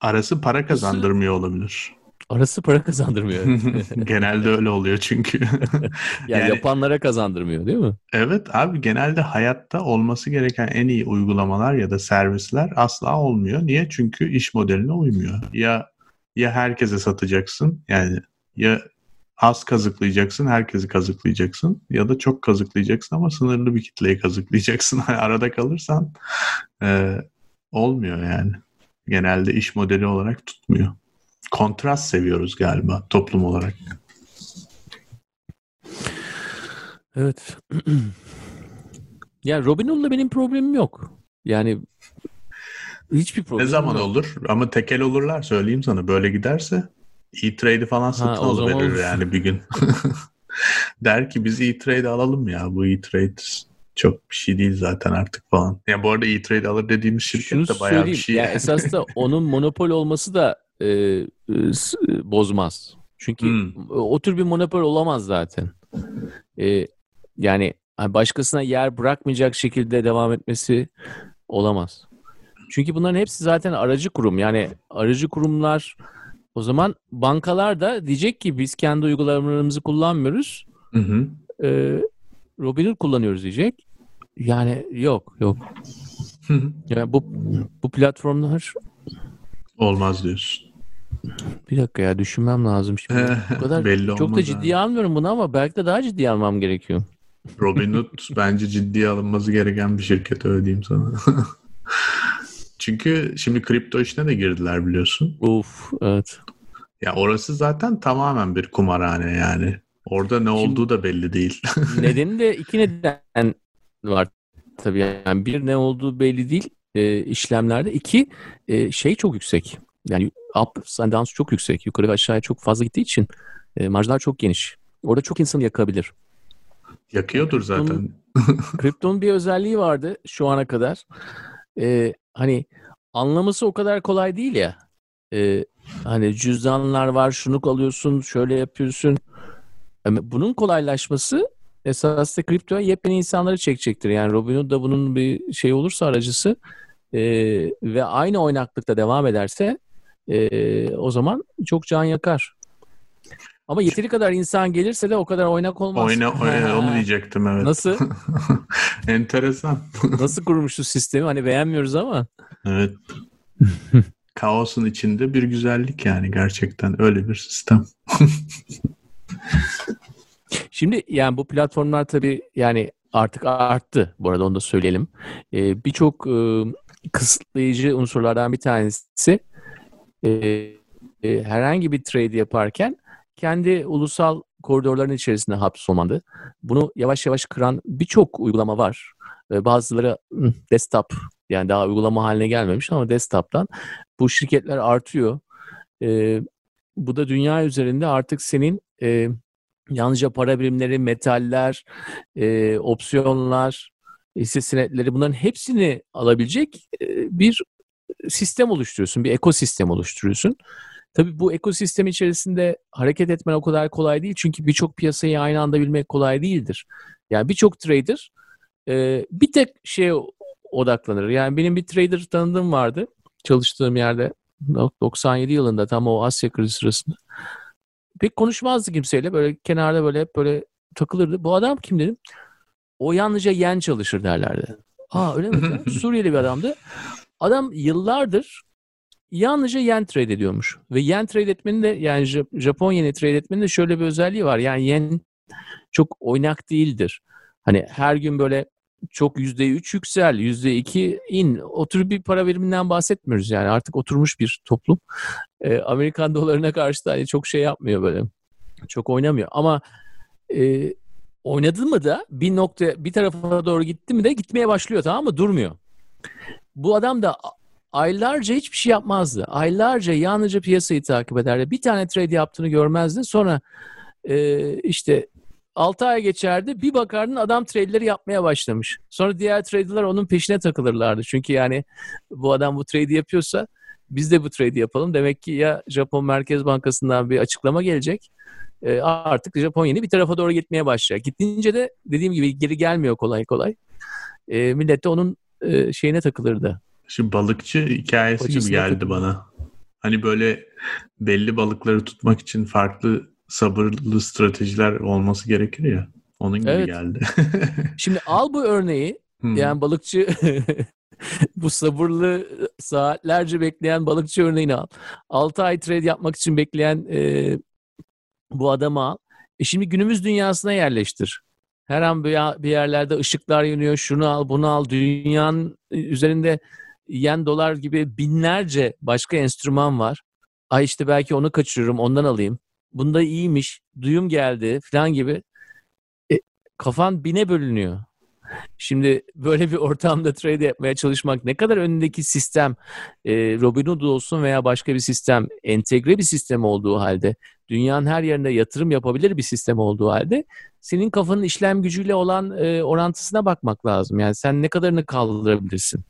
S2: Arası para kazandırmıyor olabilir.
S1: Arası para kazandırmıyor.
S2: genelde öyle oluyor çünkü.
S1: yani, yani yapanlara kazandırmıyor değil mi?
S2: Evet abi genelde hayatta olması gereken en iyi uygulamalar ya da servisler asla olmuyor. Niye? Çünkü iş modeline uymuyor. Ya ya herkese satacaksın yani ya az kazıklayacaksın, herkesi kazıklayacaksın ya da çok kazıklayacaksın ama sınırlı bir kitleyi kazıklayacaksın. Arada kalırsan e, olmuyor yani genelde iş modeli olarak tutmuyor. Kontrast seviyoruz galiba toplum olarak.
S1: Evet. ya Robinhood'la benim problemim yok. Yani hiçbir problem
S2: Ne zaman
S1: yok.
S2: olur? Ama tekel olurlar söyleyeyim sana. Böyle giderse e-trade'i falan satın alıverir yani bir gün. Der ki biz e-trade alalım ya. Bu e-trade çok bir şey değil zaten artık falan. Ya yani bu arada E-Trade alır dediğimiz şirket Şunu de bayağı bir şey.
S1: Ya yani. esas da onun monopol olması da e, e, bozmaz. Çünkü hmm. o tür bir monopol olamaz zaten. E, yani başkasına yer bırakmayacak şekilde devam etmesi olamaz. Çünkü bunların hepsi zaten aracı kurum. Yani aracı kurumlar o zaman bankalar da diyecek ki biz kendi uygulamalarımızı kullanmıyoruz. Hı hı. E, Robinhood kullanıyoruz diyecek. Yani yok yok. yani bu bu platformlar
S2: olmaz diyorsun.
S1: Bir dakika ya düşünmem lazım şimdi. bu kadar Belli çok da ciddiye abi. almıyorum bunu ama belki de daha ciddiye almam gerekiyor.
S2: Robinhood bence ciddiye alınması gereken bir şirket öyle diyeyim sana. Çünkü şimdi kripto işine de girdiler biliyorsun.
S1: Uf evet.
S2: Ya orası zaten tamamen bir kumarhane yani. Orada ne Şimdi, olduğu da belli değil.
S1: nedeni de iki neden var tabii. Yani bir ne olduğu belli değil e, işlemlerde. İki e, şey çok yüksek. Yani up and downs çok yüksek. Yukarı ve aşağıya çok fazla gittiği için e, marjlar çok geniş. Orada çok insanı yakabilir.
S2: Yakıyordur zaten.
S1: Kriptonun bir özelliği vardı şu ana kadar. E, hani anlaması o kadar kolay değil ya. E, hani cüzdanlar var, şunu alıyorsun, şöyle yapıyorsun. Bunun kolaylaşması esasında kriptoya yepyeni insanları çekecektir. Yani Robinhood da bunun bir şey olursa aracısı e, ve aynı oynaklıkta devam ederse e, o zaman çok can yakar. Ama yeteri kadar insan gelirse de o kadar oynak olmaz.
S2: Oyna, oyna onu diyecektim evet.
S1: Nasıl?
S2: Enteresan.
S1: Nasıl kurmuşuz sistemi? Hani beğenmiyoruz ama.
S2: Evet. Kaosun içinde bir güzellik yani gerçekten öyle bir sistem.
S1: Şimdi yani bu platformlar tabii yani artık arttı. Bu arada onu da söyleyelim. Ee, Birçok e, kısıtlayıcı unsurlardan bir tanesi e, e, herhangi bir trade yaparken kendi ulusal koridorların içerisinde hapsolmadı. Bunu yavaş yavaş kıran birçok uygulama var. Bazıları desktop yani daha uygulama haline gelmemiş ama desktop'tan bu şirketler artıyor. E, bu da dünya üzerinde artık senin e, yalnızca para birimleri, metaller, e, opsiyonlar, hisse senetleri bunların hepsini alabilecek e, bir sistem oluşturuyorsun, bir ekosistem oluşturuyorsun. Tabii bu ekosistem içerisinde hareket etmen o kadar kolay değil çünkü birçok piyasayı aynı anda bilmek kolay değildir. Yani birçok trader e, bir tek şeye odaklanır. Yani benim bir trader tanıdığım vardı çalıştığım yerde 97 yılında tam o Asya krizi sırasında. Pek konuşmazdı kimseyle. Böyle kenarda böyle hep böyle takılırdı. Bu adam kim dedim. O yalnızca yen çalışır derlerdi. Aa öyle mi? Suriyeli bir adamdı. Adam yıllardır yalnızca yen trade ediyormuş. Ve yen trade etmenin de yani Japon yeni trade etmenin de şöyle bir özelliği var. Yani yen çok oynak değildir. Hani her gün böyle çok yüzde üç yüksel, yüzde iki in. O tür bir para biriminden bahsetmiyoruz yani. Artık oturmuş bir toplum. E, Amerikan dolarına karşı da hani çok şey yapmıyor böyle. Çok oynamıyor. Ama e, oynadı mı da bir nokta bir tarafa doğru gitti mi de gitmeye başlıyor tamam mı? Durmuyor. Bu adam da aylarca hiçbir şey yapmazdı. Aylarca yalnızca piyasayı takip ederdi. Bir tane trade yaptığını görmezdi. Sonra e, işte 6 ay geçerdi. Bir bakardın adam trade'leri yapmaya başlamış. Sonra diğer trader'lar onun peşine takılırlardı. Çünkü yani bu adam bu trade'i yapıyorsa biz de bu trade'i yapalım. Demek ki ya Japon Merkez Bankası'ndan bir açıklama gelecek. E, artık Japon yeni bir tarafa doğru gitmeye başlayacak. Gittiğince de dediğim gibi geri gelmiyor kolay kolay. E, millet de onun e, şeyine takılırdı.
S2: Şimdi balıkçı hikayesi Paçasına gibi geldi bana. Hani böyle belli balıkları tutmak için farklı sabırlı stratejiler olması gerekir ya. Onun gibi evet. geldi.
S1: Şimdi al bu örneği. Hmm. Yani balıkçı bu sabırlı saatlerce bekleyen balıkçı örneğini al. 6 ay trade yapmak için bekleyen e, bu adamı al. E şimdi günümüz dünyasına yerleştir. Her an bir yerlerde ışıklar yanıyor. Şunu al, bunu al. Dünyanın üzerinde yen dolar gibi binlerce başka enstrüman var. Ay işte belki onu kaçırıyorum, ondan alayım bunda iyiymiş, duyum geldi falan gibi e, kafan bine bölünüyor. Şimdi böyle bir ortamda trade yapmaya çalışmak ne kadar önündeki sistem e, Robinhood olsun veya başka bir sistem entegre bir sistem olduğu halde dünyanın her yerinde yatırım yapabilir bir sistem olduğu halde senin kafanın işlem gücüyle olan e, orantısına bakmak lazım. Yani sen ne kadarını kaldırabilirsin?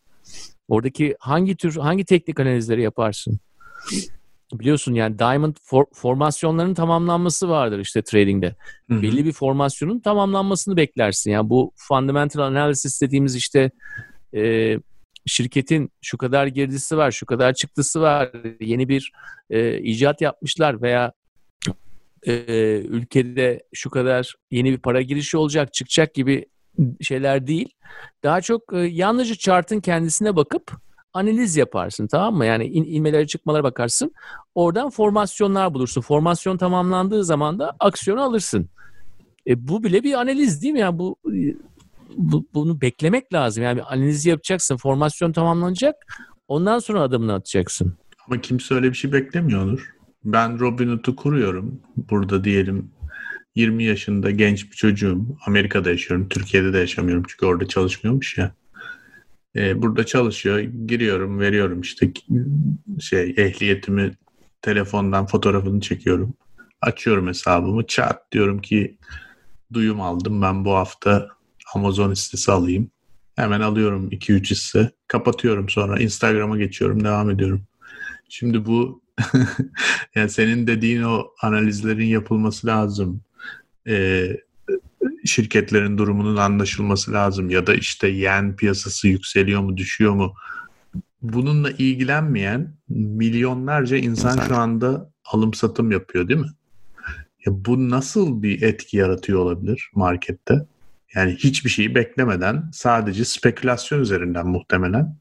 S1: Oradaki hangi tür hangi teknik analizleri yaparsın? Biliyorsun yani diamond for, formasyonların tamamlanması vardır işte trading'de. Hı-hı. Belli bir formasyonun tamamlanmasını beklersin. Yani bu fundamental analysis dediğimiz işte e, şirketin şu kadar girdisi var, şu kadar çıktısı var, yeni bir e, icat yapmışlar veya e, ülkede şu kadar yeni bir para girişi olacak, çıkacak gibi şeyler değil. Daha çok e, yalnızca chart'ın kendisine bakıp analiz yaparsın tamam mı? Yani in, inmelere çıkmalara bakarsın. Oradan formasyonlar bulursun. Formasyon tamamlandığı zaman da aksiyonu alırsın. E, bu bile bir analiz değil mi? Yani bu, bu bunu beklemek lazım. Yani analiz yapacaksın. Formasyon tamamlanacak. Ondan sonra adımını atacaksın.
S2: Ama kimse öyle bir şey beklemiyordur. Ben Robinhood'u kuruyorum. Burada diyelim 20 yaşında genç bir çocuğum. Amerika'da yaşıyorum. Türkiye'de de yaşamıyorum. Çünkü orada çalışmıyormuş ya. Ee, burada çalışıyor. Giriyorum, veriyorum işte şey ehliyetimi telefondan fotoğrafını çekiyorum. Açıyorum hesabımı. Chat diyorum ki duyum aldım. Ben bu hafta Amazon hissesi alayım. Hemen alıyorum 2-3 hisse. Kapatıyorum sonra. Instagram'a geçiyorum. Devam ediyorum. Şimdi bu yani senin dediğin o analizlerin yapılması lazım. Ee, şirketlerin durumunun anlaşılması lazım ya da işte yen piyasası yükseliyor mu düşüyor mu bununla ilgilenmeyen milyonlarca insan şu anda alım satım yapıyor değil mi? Ya bu nasıl bir etki yaratıyor olabilir markette? Yani hiçbir şeyi beklemeden sadece spekülasyon üzerinden muhtemelen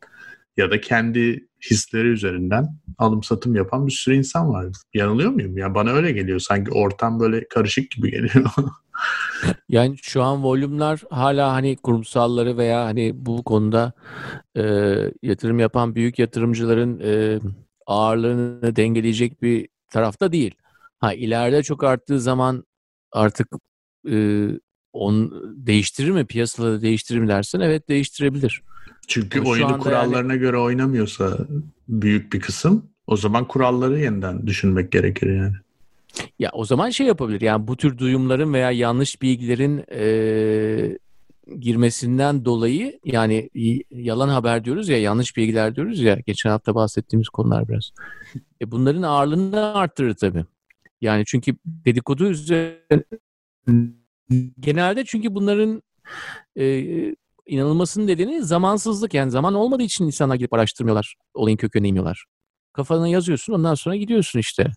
S2: ya da kendi hisleri üzerinden alım satım yapan bir sürü insan var. Yanılıyor muyum? Ya bana öyle geliyor. Sanki ortam böyle karışık gibi geliyor.
S1: Yani şu an volümler hala hani kurumsalları veya hani bu konuda e, yatırım yapan büyük yatırımcıların e, ağırlığını dengeleyecek bir tarafta değil. Ha ileride çok arttığı zaman artık e, on değiştirir mi piyasada değiştirir mi dersen evet değiştirebilir.
S2: Çünkü Ama oyunu kurallarına yani... göre oynamıyorsa büyük bir kısım O zaman kuralları yeniden düşünmek gerekir yani.
S1: Ya o zaman şey yapabilir. Yani bu tür duyumların veya yanlış bilgilerin e, girmesinden dolayı yani yalan haber diyoruz ya yanlış bilgiler diyoruz ya geçen hafta bahsettiğimiz konular biraz. E bunların ağırlığını arttırır tabii. Yani çünkü dedikodu üzerine genelde çünkü bunların e, inanılmasının nedeni zamansızlık. Yani zaman olmadığı için insanlar gidip araştırmıyorlar. Olayın köküne iniyorlar. Kafana yazıyorsun ondan sonra gidiyorsun işte.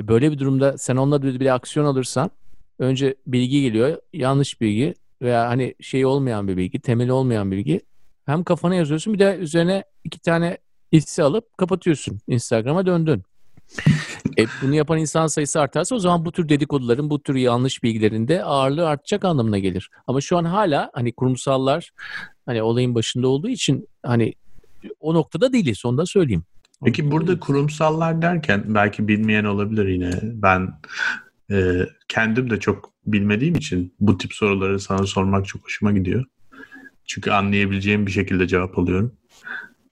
S1: E böyle bir durumda sen onunla bir, bir aksiyon alırsan önce bilgi geliyor. Yanlış bilgi veya hani şey olmayan bir bilgi, temeli olmayan bir bilgi. Hem kafana yazıyorsun bir de üzerine iki tane hisse alıp kapatıyorsun. Instagram'a döndün. e, bunu yapan insan sayısı artarsa o zaman bu tür dedikoduların, bu tür yanlış bilgilerin de ağırlığı artacak anlamına gelir. Ama şu an hala hani kurumsallar hani olayın başında olduğu için hani o noktada değiliz onu da söyleyeyim.
S2: Peki burada kurumsallar derken belki bilmeyen olabilir yine. Ben e, kendim de çok bilmediğim için bu tip soruları sana sormak çok hoşuma gidiyor. Çünkü anlayabileceğim bir şekilde cevap alıyorum.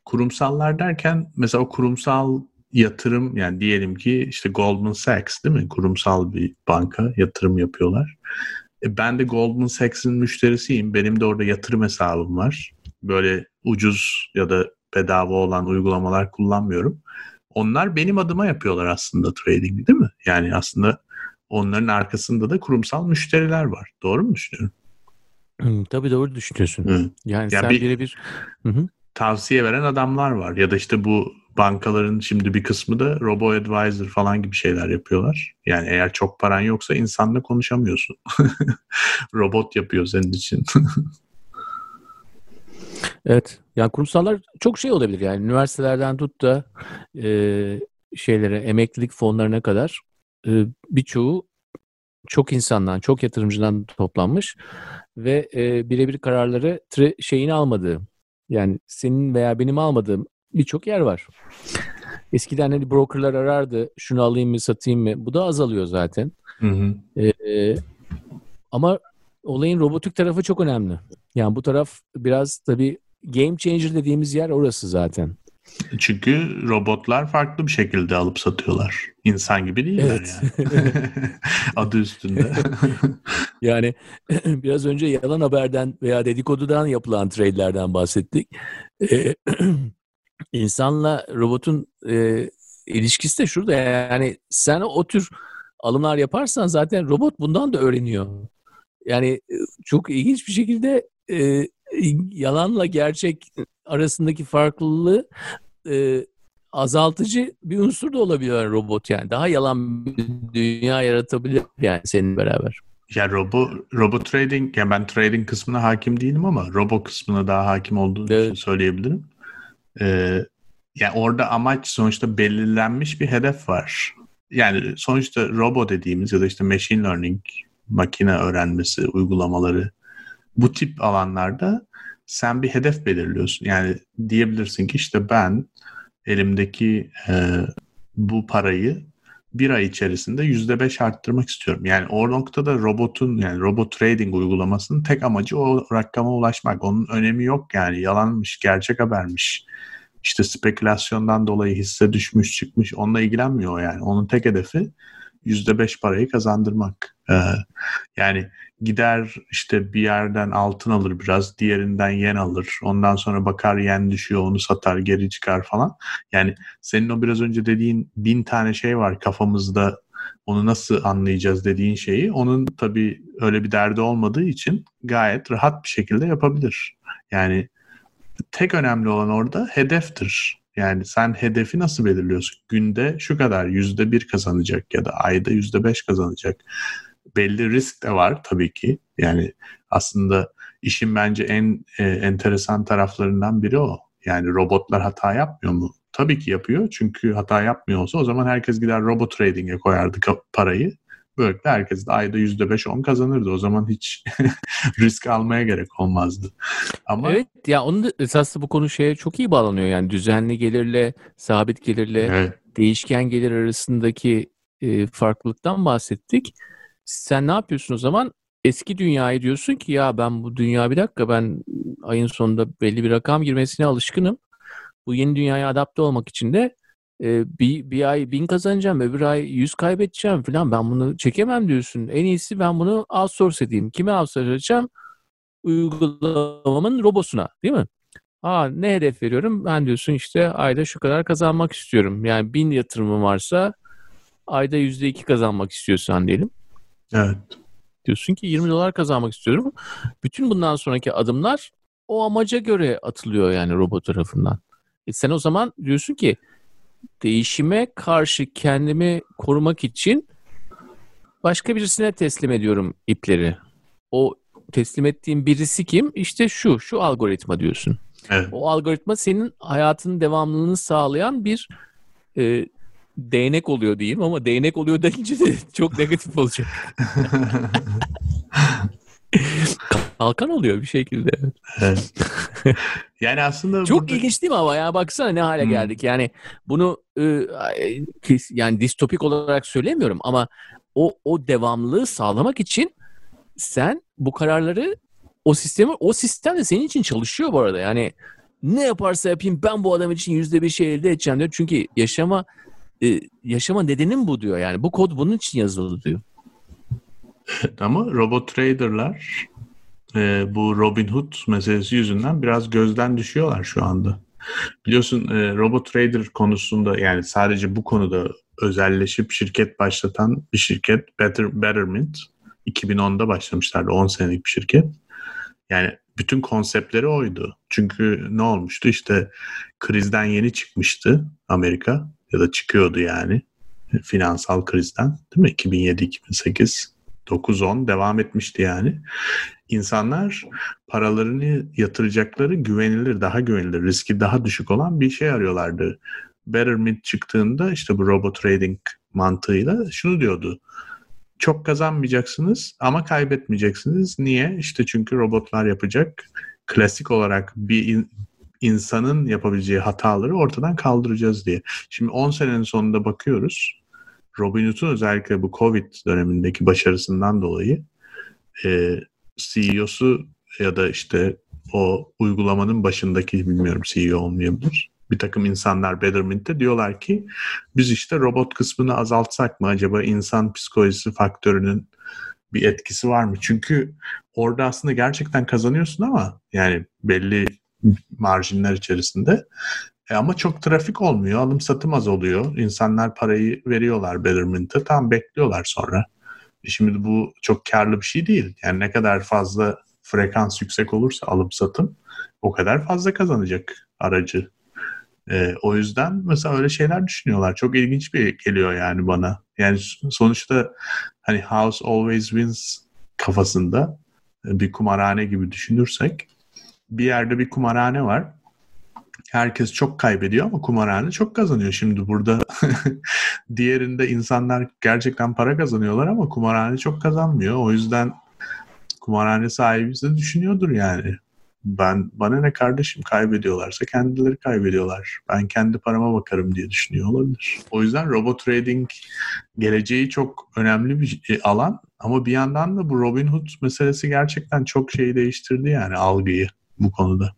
S2: Kurumsallar derken mesela o kurumsal yatırım yani diyelim ki işte Goldman Sachs değil mi? Kurumsal bir banka yatırım yapıyorlar. E ben de Goldman Sachs'in müşterisiyim. Benim de orada yatırım hesabım var. Böyle ucuz ya da bedava olan uygulamalar kullanmıyorum. Onlar benim adıma yapıyorlar aslında trading değil mi? Yani aslında onların arkasında da kurumsal müşteriler var. Doğru mu düşünüyorum?
S1: Hı, tabii doğru düşünüyorsun. Hı. Yani, yani sen bir, birebir
S2: tavsiye veren adamlar var. Ya da işte bu bankaların şimdi bir kısmı da robo advisor falan gibi şeyler yapıyorlar. Yani eğer çok paran yoksa insanla konuşamıyorsun. Robot yapıyor senin için.
S1: evet. Yani kurumsallar çok şey olabilir yani. Üniversitelerden tut da e, şeylere, emeklilik fonlarına kadar e, birçoğu çok insandan, çok yatırımcıdan toplanmış ve e, birebir kararları tre, şeyini almadığı, yani senin veya benim almadığım birçok yer var. Eskiden hani brokerlar arardı, şunu alayım mı, satayım mı? Bu da azalıyor zaten. Hı hı. E, ama olayın robotik tarafı çok önemli. Yani bu taraf biraz tabii game changer dediğimiz yer orası zaten.
S2: Çünkü robotlar farklı bir şekilde alıp satıyorlar. İnsan gibi değiller evet. yani. Adı üstünde.
S1: yani biraz önce yalan haberden veya dedikodudan yapılan trade'lerden bahsettik. Ee, insanla robotun e, ilişkisi de şurada yani sen o tür alımlar yaparsan zaten robot bundan da öğreniyor. Yani e, çok ilginç bir şekilde e, yalanla gerçek arasındaki farklılığı e, azaltıcı bir unsur da olabilir robot yani. Daha yalan bir dünya yaratabilir yani senin beraber.
S2: Ya robo, robo trading, yani ben trading kısmına hakim değilim ama robo kısmına daha hakim olduğunu evet. söyleyebilirim. Ee, yani orada amaç sonuçta belirlenmiş bir hedef var. Yani sonuçta robo dediğimiz ya da işte machine learning, makine öğrenmesi uygulamaları bu tip alanlarda sen bir hedef belirliyorsun. Yani diyebilirsin ki işte ben elimdeki e, bu parayı bir ay içerisinde yüzde beş arttırmak istiyorum. Yani o noktada robotun yani robot trading uygulamasının tek amacı o rakama ulaşmak. Onun önemi yok yani yalanmış, gerçek habermiş. İşte spekülasyondan dolayı hisse düşmüş çıkmış onunla ilgilenmiyor yani. Onun tek hedefi yüzde beş parayı kazandırmak. Ee, yani gider işte bir yerden altın alır biraz, diğerinden yen alır. Ondan sonra bakar yen düşüyor, onu satar, geri çıkar falan. Yani senin o biraz önce dediğin bin tane şey var kafamızda onu nasıl anlayacağız dediğin şeyi onun tabii öyle bir derdi olmadığı için gayet rahat bir şekilde yapabilir. Yani tek önemli olan orada hedeftir. Yani sen hedefi nasıl belirliyorsun? Günde şu kadar yüzde bir kazanacak ya da ayda yüzde beş kazanacak. Belli risk de var tabii ki. Yani aslında işin bence en e, enteresan taraflarından biri o. Yani robotlar hata yapmıyor mu? Tabii ki yapıyor. Çünkü hata yapmıyor olsa o zaman herkes gider robot trading'e koyardı parayı. Böylelikle herkes de ayda %5-10 kazanırdı. O zaman hiç risk almaya gerek olmazdı.
S1: Ama Evet ya onun da esasında bu konu şeye çok iyi bağlanıyor. Yani düzenli gelirle, sabit gelirle, evet. değişken gelir arasındaki e, farklılıktan bahsettik. Sen ne yapıyorsun o zaman? Eski dünyayı diyorsun ki ya ben bu dünya bir dakika ben ayın sonunda belli bir rakam girmesine alışkınım. Bu yeni dünyaya adapte olmak için de e, bir, bir ay bin kazanacağım, öbür ay yüz kaybedeceğim falan. Ben bunu çekemem diyorsun. En iyisi ben bunu outsource edeyim. Kime outsource edeceğim? Uygulamamın robosuna değil mi? Aa, ne hedef veriyorum? Ben diyorsun işte ayda şu kadar kazanmak istiyorum. Yani bin yatırımım varsa ayda yüzde iki kazanmak istiyorsan diyelim.
S2: Evet.
S1: Diyorsun ki 20 dolar kazanmak istiyorum. Bütün bundan sonraki adımlar o amaca göre atılıyor yani robot tarafından. E sen o zaman diyorsun ki değişime karşı kendimi korumak için başka birisine teslim ediyorum ipleri. O teslim ettiğim birisi kim? İşte şu, şu algoritma diyorsun.
S2: Evet.
S1: O algoritma senin hayatının devamlılığını sağlayan bir e, değnek oluyor diyeyim ama değnek oluyor deyince de çok negatif olacak. Kalkan oluyor bir şekilde.
S2: evet. Yani aslında
S1: Çok
S2: burada...
S1: ilginç değil mi ama ya baksana ne hale
S2: Hmm.
S1: geldik. Yani bunu kes- yani distopik olarak söylemiyorum ama o o devamlılığı sağlamak için sen bu kararları o sistemi o sistem de senin için çalışıyor bu arada. Yani ne yaparsa yapayım ben bu adam için yüzde bir şey elde edeceğim diyor. Çünkü yaşama e, yaşama nedenim bu diyor. Yani bu kod bunun için yazıldı diyor.
S2: Ama robot traderlar e, bu Robinhood meselesi yüzünden biraz gözden düşüyorlar şu anda. Biliyorsun e, robot trader konusunda yani sadece bu konuda özelleşip şirket başlatan bir şirket Better, Betterment 2010'da başlamışlardı 10 senelik bir şirket. Yani bütün konseptleri oydu. Çünkü ne olmuştu işte krizden yeni çıkmıştı Amerika ya da çıkıyordu yani finansal krizden değil mi 2007-2008 9-10 devam etmişti yani. İnsanlar paralarını yatıracakları güvenilir, daha güvenilir, riski daha düşük olan bir şey arıyorlardı. Betterment çıktığında işte bu robot trading mantığıyla şunu diyordu. Çok kazanmayacaksınız ama kaybetmeyeceksiniz. Niye? İşte çünkü robotlar yapacak. Klasik olarak bir in- insanın yapabileceği hataları ortadan kaldıracağız diye. Şimdi 10 senenin sonunda bakıyoruz. Robinhood'un özellikle bu Covid dönemindeki başarısından dolayı e, CEO'su ya da işte o uygulamanın başındaki bilmiyorum CEO olmayabilir. Bir takım insanlar Betterment'te diyorlar ki biz işte robot kısmını azaltsak mı acaba insan psikolojisi faktörünün bir etkisi var mı? Çünkü orada aslında gerçekten kazanıyorsun ama yani belli marjinler içerisinde e ama çok trafik olmuyor. Alım satım az oluyor. İnsanlar parayı veriyorlar Betterment'e. Tam bekliyorlar sonra. E Şimdi bu çok karlı bir şey değil. Yani ne kadar fazla frekans yüksek olursa alım satım o kadar fazla kazanacak aracı. E, o yüzden mesela öyle şeyler düşünüyorlar. Çok ilginç bir geliyor yani bana. Yani sonuçta hani house always wins kafasında e, bir kumarhane gibi düşünürsek bir yerde bir kumarhane var. Herkes çok kaybediyor ama kumarhane çok kazanıyor. Şimdi burada diğerinde insanlar gerçekten para kazanıyorlar ama kumarhane çok kazanmıyor. O yüzden kumarhane sahibi de düşünüyordur yani. Ben bana ne kardeşim kaybediyorlarsa kendileri kaybediyorlar. Ben kendi parama bakarım diye düşünüyor olabilir. O yüzden robot trading geleceği çok önemli bir e, alan ama bir yandan da bu Robinhood meselesi gerçekten çok şeyi değiştirdi yani algıyı bu konuda.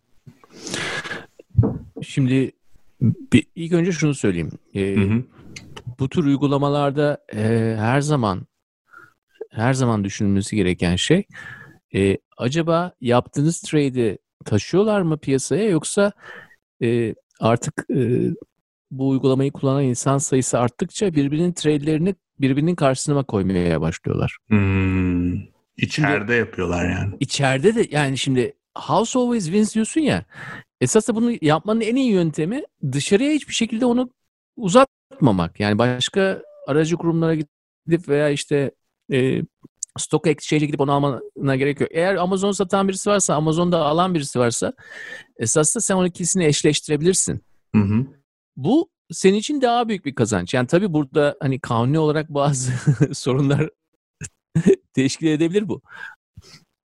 S1: Şimdi bir, ilk önce şunu söyleyeyim. Ee,
S2: Hı hı.
S1: bu tür uygulamalarda e, her zaman her zaman düşünülmesi gereken şey e, acaba yaptığınız trade'i taşıyorlar mı piyasaya yoksa e, artık e, bu uygulamayı kullanan insan sayısı arttıkça birbirinin trade'lerini birbirinin karşısına koymaya başlıyorlar.
S2: Hmm. İçeride yapıyorlar yani.
S1: İçeride de yani şimdi house always wins diyorsun ya esasında bunu yapmanın en iyi yöntemi dışarıya hiçbir şekilde onu uzatmamak. Yani başka aracı kurumlara gidip veya işte e, Stock Exchange'e gidip onu almana gerek yok. Eğer Amazon satan birisi varsa, Amazon'da alan birisi varsa esasında sen onun ikisini eşleştirebilirsin.
S2: Hı hı.
S1: Bu senin için daha büyük bir kazanç. Yani tabii burada hani kanuni olarak bazı sorunlar teşkil edebilir bu.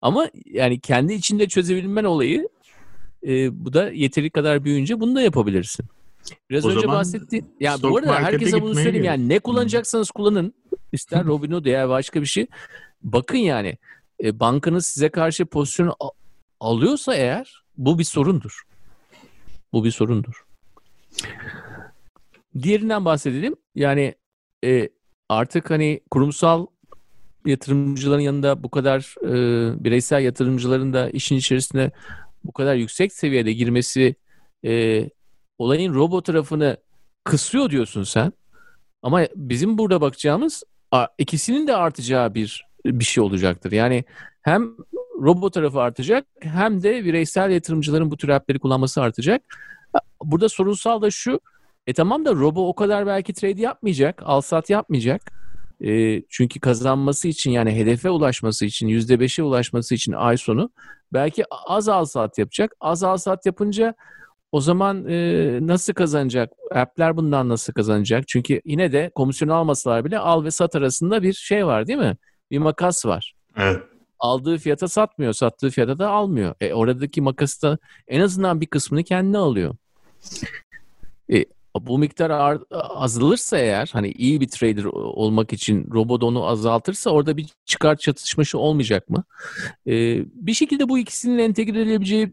S1: Ama yani kendi içinde çözebilmen olayı e, bu da yeteri kadar büyüyünce bunu da yapabilirsin. Biraz
S2: O
S1: önce bahsettiğim ya bu arada herkese bunu söyleyeyim
S2: gerek.
S1: yani ne kullanacaksanız kullanın. İster Robinhood ya başka bir şey. Bakın yani e, bankanız size karşı pozisyon alıyorsa eğer bu bir sorundur. Bu bir sorundur. diğerinden bahsedelim. Yani e, artık hani kurumsal yatırımcıların yanında bu kadar e, bireysel yatırımcıların da işin içerisine bu kadar yüksek seviyede girmesi e, olayın robot tarafını kısıyor diyorsun sen. Ama bizim burada bakacağımız ikisinin de artacağı bir bir şey olacaktır. Yani hem robot tarafı artacak hem de bireysel yatırımcıların bu tür app'leri kullanması artacak. Burada sorunsal da şu. E tamam da robo o kadar belki trade yapmayacak, al sat yapmayacak. E, çünkü kazanması için yani hedefe ulaşması için, %5'e ulaşması için ay sonu belki az al sat yapacak. Az al sat yapınca o zaman e, nasıl kazanacak? App'ler bundan nasıl kazanacak? Çünkü yine de komisyon almasalar bile al ve sat arasında bir şey var değil mi? Bir makas var.
S2: Evet.
S1: Aldığı fiyata satmıyor, sattığı fiyata da almıyor. E, oradaki makası en azından bir kısmını kendine alıyor. E, bu miktar azalırsa eğer hani iyi bir trader olmak için robot onu azaltırsa orada bir çıkar çatışması olmayacak mı? Ee, bir şekilde bu ikisinin entegre edilebileceği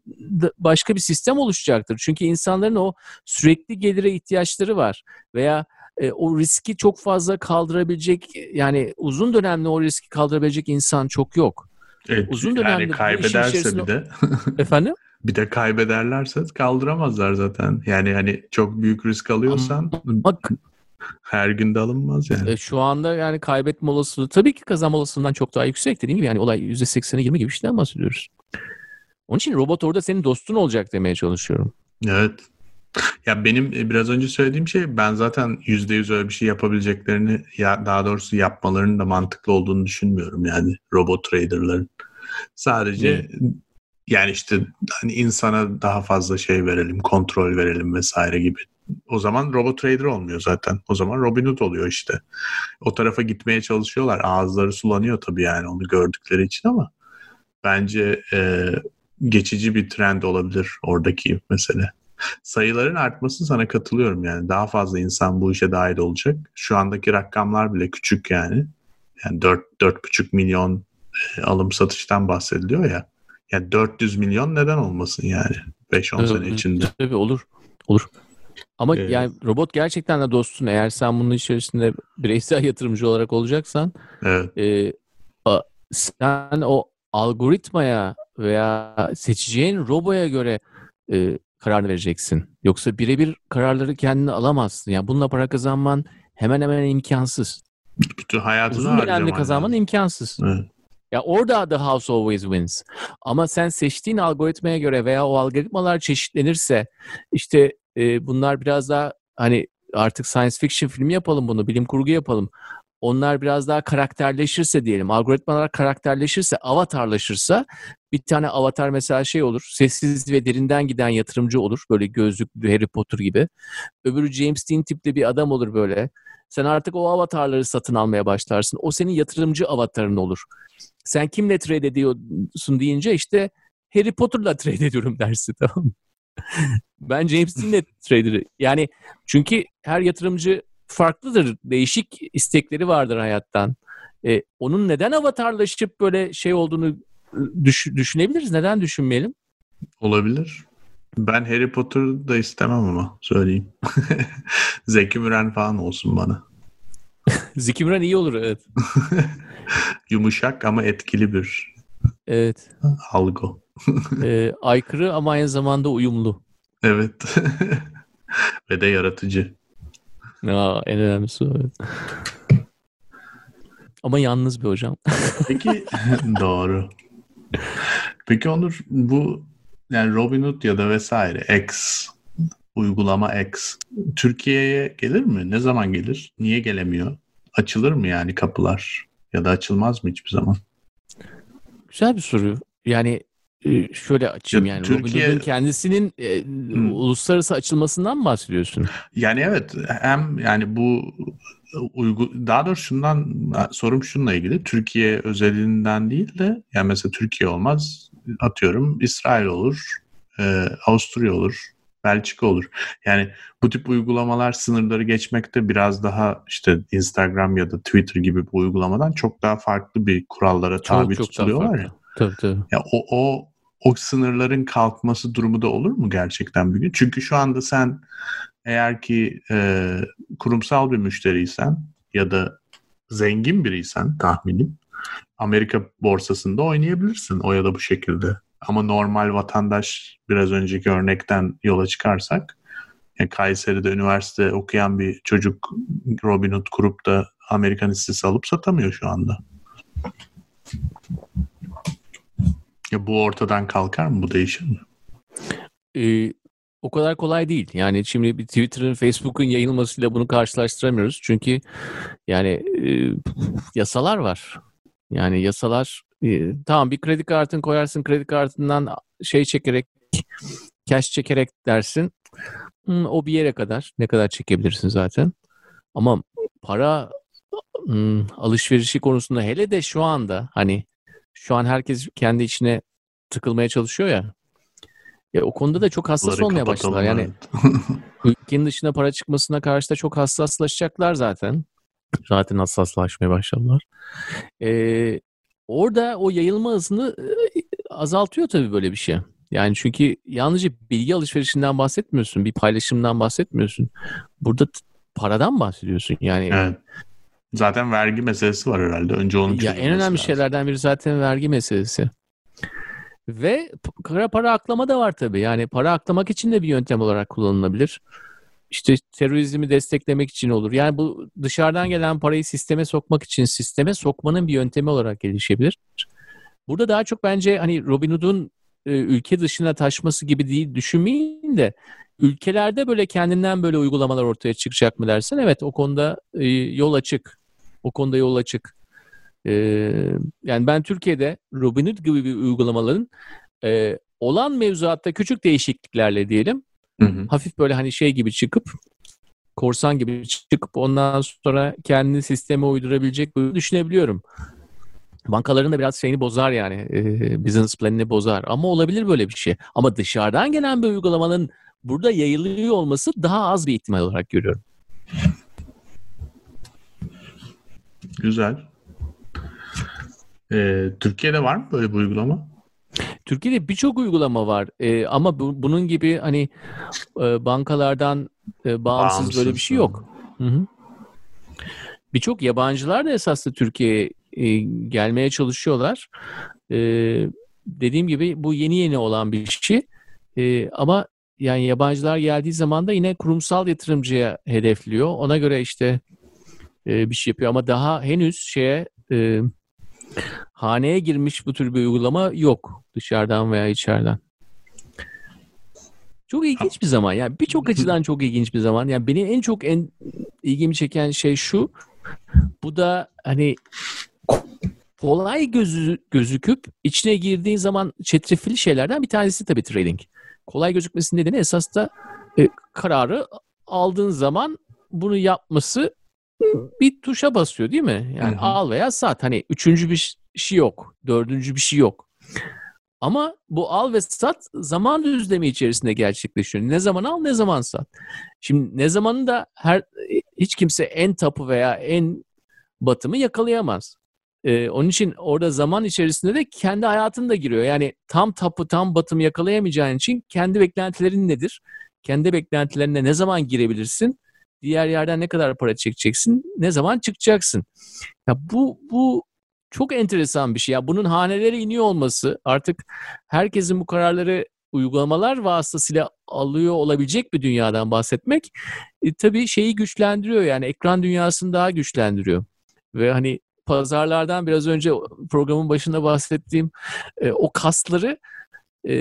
S1: başka bir sistem oluşacaktır. Çünkü insanların o sürekli gelire ihtiyaçları var veya e, o riski çok fazla kaldırabilecek yani uzun dönemli o riski kaldırabilecek insan çok yok.
S2: Evet, uzun dönemli yani kaybederse bir de.
S1: efendim?
S2: Bir de kaybederlerse kaldıramazlar zaten. Yani hani çok büyük risk alıyorsan Bak, her gün de alınmaz yani.
S1: E, şu anda yani kaybetme olasılığı tabii ki kazanma olasılığından çok daha yüksek dediğim gibi yani olay %80'e 20 gibi bir şeyden bahsediyoruz. Onun için robot orada senin dostun olacak demeye çalışıyorum.
S2: Evet. Ya benim e, biraz önce söylediğim şey ben zaten %100 öyle bir şey yapabileceklerini ya daha doğrusu yapmalarının da mantıklı olduğunu düşünmüyorum yani robot traderların. Sadece hmm. Yani işte hani insana daha fazla şey verelim, kontrol verelim vesaire gibi. O zaman robot trader olmuyor zaten. O zaman Robinhood oluyor işte. O tarafa gitmeye çalışıyorlar. Ağızları sulanıyor tabii yani onu gördükleri için ama bence e, geçici bir trend olabilir oradaki mesele. Sayıların artması sana katılıyorum yani. Daha fazla insan bu işe dahil olacak. Şu andaki rakamlar bile küçük yani. Yani 4 4,5 milyon e, alım satıştan bahsediliyor ya. Yani 400 milyon neden olmasın yani 5-10 sene içinde.
S1: Tabii olur. Olur. Ama ee, yani robot gerçekten de dostun. Eğer sen bunun içerisinde bireysel yatırımcı olarak olacaksan
S2: evet.
S1: e, a, sen o algoritmaya veya seçeceğin roboya göre e, karar vereceksin. Yoksa birebir kararları kendine alamazsın. Yani bununla para kazanman hemen hemen imkansız.
S2: Bütün hayatını
S1: Uzun dönemde kazanman imkansız. Evet. Ya orada the house always wins. Ama sen seçtiğin algoritmaya göre veya o algoritmalar çeşitlenirse işte e, bunlar biraz daha hani artık science fiction filmi yapalım bunu, bilim kurgu yapalım. Onlar biraz daha karakterleşirse diyelim, algoritmalar karakterleşirse, avatarlaşırsa bir tane avatar mesela şey olur, sessiz ve derinden giden yatırımcı olur. Böyle gözlüklü Harry Potter gibi. Öbürü James Dean tipli bir adam olur böyle. Sen artık o avatarları satın almaya başlarsın. O senin yatırımcı avatarın olur sen kimle trade ediyorsun deyince işte Harry Potter'la trade ediyorum dersi tamam ben James Dean'le trader. Yani çünkü her yatırımcı farklıdır. Değişik istekleri vardır hayattan. E, onun neden avatarlaşıp böyle şey olduğunu düş, düşünebiliriz. Neden düşünmeyelim?
S2: Olabilir. Ben Harry Potter'ı da istemem ama söyleyeyim. Zeki Müren falan olsun bana.
S1: Zeki Müren iyi olur evet.
S2: Yumuşak ama etkili bir
S1: evet.
S2: algo.
S1: ee, aykırı ama aynı zamanda uyumlu.
S2: Evet. Ve de yaratıcı.
S1: Aa, en önemlisi o. Evet. Ama yalnız bir hocam.
S2: Peki doğru. Peki Onur bu yani Robinhood ya da vesaire X uygulama X Türkiye'ye gelir mi? Ne zaman gelir? Niye gelemiyor? Açılır mı yani kapılar? Ya da açılmaz mı hiçbir zaman?
S1: Güzel bir soru. Yani e, şöyle açayım ya, yani Türkiye... Robin kendisinin e, hmm. uluslararası açılmasından mı bahsediyorsun?
S2: Yani evet hem yani bu uygu daha doğrusu şundan sorum şununla ilgili Türkiye özelinden değil de yani mesela Türkiye olmaz atıyorum İsrail olur e, Avusturya olur Belçika olur. Yani bu tip uygulamalar sınırları geçmekte biraz daha işte Instagram ya da Twitter gibi bu uygulamadan çok daha farklı bir kurallara tabi çok, çok tutuluyorlar ya.
S1: Tabii tabii.
S2: Ya o, o o sınırların kalkması durumu da olur mu gerçekten bir gün? Çünkü şu anda sen eğer ki e, kurumsal bir müşteriysen ya da zengin biriysen tahminim Amerika borsasında oynayabilirsin o ya da bu şekilde. Ama normal vatandaş biraz önceki örnekten yola çıkarsak yani Kayseri'de üniversite okuyan bir çocuk Robinhood kurup da Amerikan hissesi alıp satamıyor şu anda. Ya bu ortadan kalkar mı? Bu değişir mi?
S1: Ee, o kadar kolay değil. Yani şimdi bir Twitter'ın, Facebook'un yayılmasıyla bunu karşılaştıramıyoruz. Çünkü yani e, yasalar var. Yani yasalar e, tamam bir kredi kartını koyarsın kredi kartından şey çekerek cash çekerek dersin. Hmm, o bir yere kadar ne kadar çekebilirsin zaten. Ama para hmm, alışverişi konusunda hele de şu anda hani şu an herkes kendi içine tıkılmaya çalışıyor ya. Ya o konuda da çok hassas
S2: Bunları
S1: olmaya başladılar. Yani ülkenin dışına para çıkmasına karşı da çok hassaslaşacaklar zaten. Zaten hassaslaşmaya başladılar. Ee, orada o yayılma hızını e, azaltıyor tabii böyle bir şey. Yani çünkü yalnızca bilgi alışverişinden bahsetmiyorsun, bir paylaşımdan bahsetmiyorsun. Burada paradan bahsediyorsun. Yani
S2: evet. Zaten vergi meselesi var herhalde. Önce onun
S1: Ya en önemli lazım. şeylerden biri zaten vergi meselesi. Ve kara para aklama da var tabii. Yani para aklamak için de bir yöntem olarak kullanılabilir. İşte terörizmi desteklemek için olur. Yani bu dışarıdan gelen parayı sisteme sokmak için sisteme sokmanın bir yöntemi olarak gelişebilir. Burada daha çok bence hani Robin Hood'un e, ülke dışına taşması gibi değil düşünmeyin de ülkelerde böyle kendinden böyle uygulamalar ortaya çıkacak mı dersen evet o konuda e, yol açık. O konuda yol açık. E, yani ben Türkiye'de Robinhood gibi bir uygulamaların e, olan mevzuatta küçük değişikliklerle diyelim hı hı. hafif böyle hani şey gibi çıkıp korsan gibi çıkıp ondan sonra kendi sisteme uydurabilecek düşünebiliyorum. Bankaların da biraz şeyini bozar yani. E, business planini bozar. Ama olabilir böyle bir şey. Ama dışarıdan gelen bir uygulamanın burada yayılıyor olması daha az bir ihtimal olarak görüyorum.
S2: Güzel. Ee, Türkiye'de var mı böyle bir uygulama?
S1: Türkiye'de birçok uygulama var ee, ama bu, bunun gibi hani e, bankalardan e, bağımsız, bağımsız böyle bir şey yok. Birçok yabancılar da esasında Türkiye'ye e, gelmeye çalışıyorlar. E, dediğim gibi bu yeni yeni olan bir şey. E, ama yani yabancılar geldiği zaman da yine kurumsal yatırımcıya hedefliyor. Ona göre işte e, bir şey yapıyor ama daha henüz şeye e, haneye girmiş bu tür bir uygulama yok dışarıdan veya içeriden. Çok ilginç bir zaman. Yani birçok açıdan çok ilginç bir zaman. Yani beni en çok en ilgimi çeken şey şu. Bu da hani kolay gözü, gözüküp içine girdiğin zaman çetrefilli şeylerden bir tanesi tabii trading. Kolay gözükmesinin nedeni esas da e, kararı aldığın zaman bunu yapması bir tuşa basıyor değil mi? Yani Hı-hı. al veya sat. Hani üçüncü bir şey yok. Dördüncü bir şey yok. Ama bu al ve sat zaman düzlemi içerisinde gerçekleşiyor. Ne zaman al ne zaman sat. Şimdi ne zamanı da her hiç kimse en tapu veya en batımı yakalayamaz. Ee, onun için orada zaman içerisinde de kendi hayatın da giriyor. Yani tam tapu tam batımı yakalayamayacağın için kendi beklentilerin nedir? Kendi beklentilerine ne zaman girebilirsin? Diğer yerden ne kadar para çekeceksin? Ne zaman çıkacaksın? Ya bu bu çok enteresan bir şey. Ya bunun haneleri iniyor olması artık herkesin bu kararları uygulamalar vasıtasıyla alıyor olabilecek bir dünyadan bahsetmek e, tabii şeyi güçlendiriyor yani ekran dünyasını daha güçlendiriyor. Ve hani pazarlardan biraz önce programın başında bahsettiğim e, o kasları e,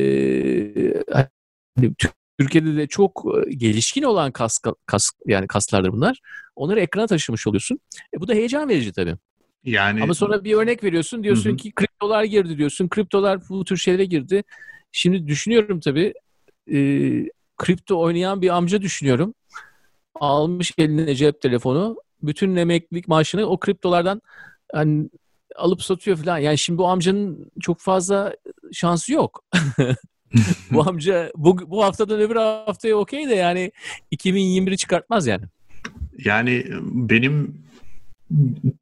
S1: hani Türkiye'de de çok e, gelişkin olan kas, kas yani kaslardır bunlar. Onları ekrana taşımış oluyorsun. E, bu da heyecan verici tabii. Yani ama sonra bir örnek veriyorsun diyorsun hı hı. ki kriptolar girdi diyorsun. Kriptolar bu tür şeylere girdi. Şimdi düşünüyorum tabii e, kripto oynayan bir amca düşünüyorum. Almış eline cep telefonu. Bütün emeklilik maaşını o kriptolardan hani alıp satıyor falan. Yani şimdi bu amcanın çok fazla şansı yok. bu amca bu, bu haftadan öbür haftaya okey de yani 2021'i çıkartmaz yani.
S2: Yani benim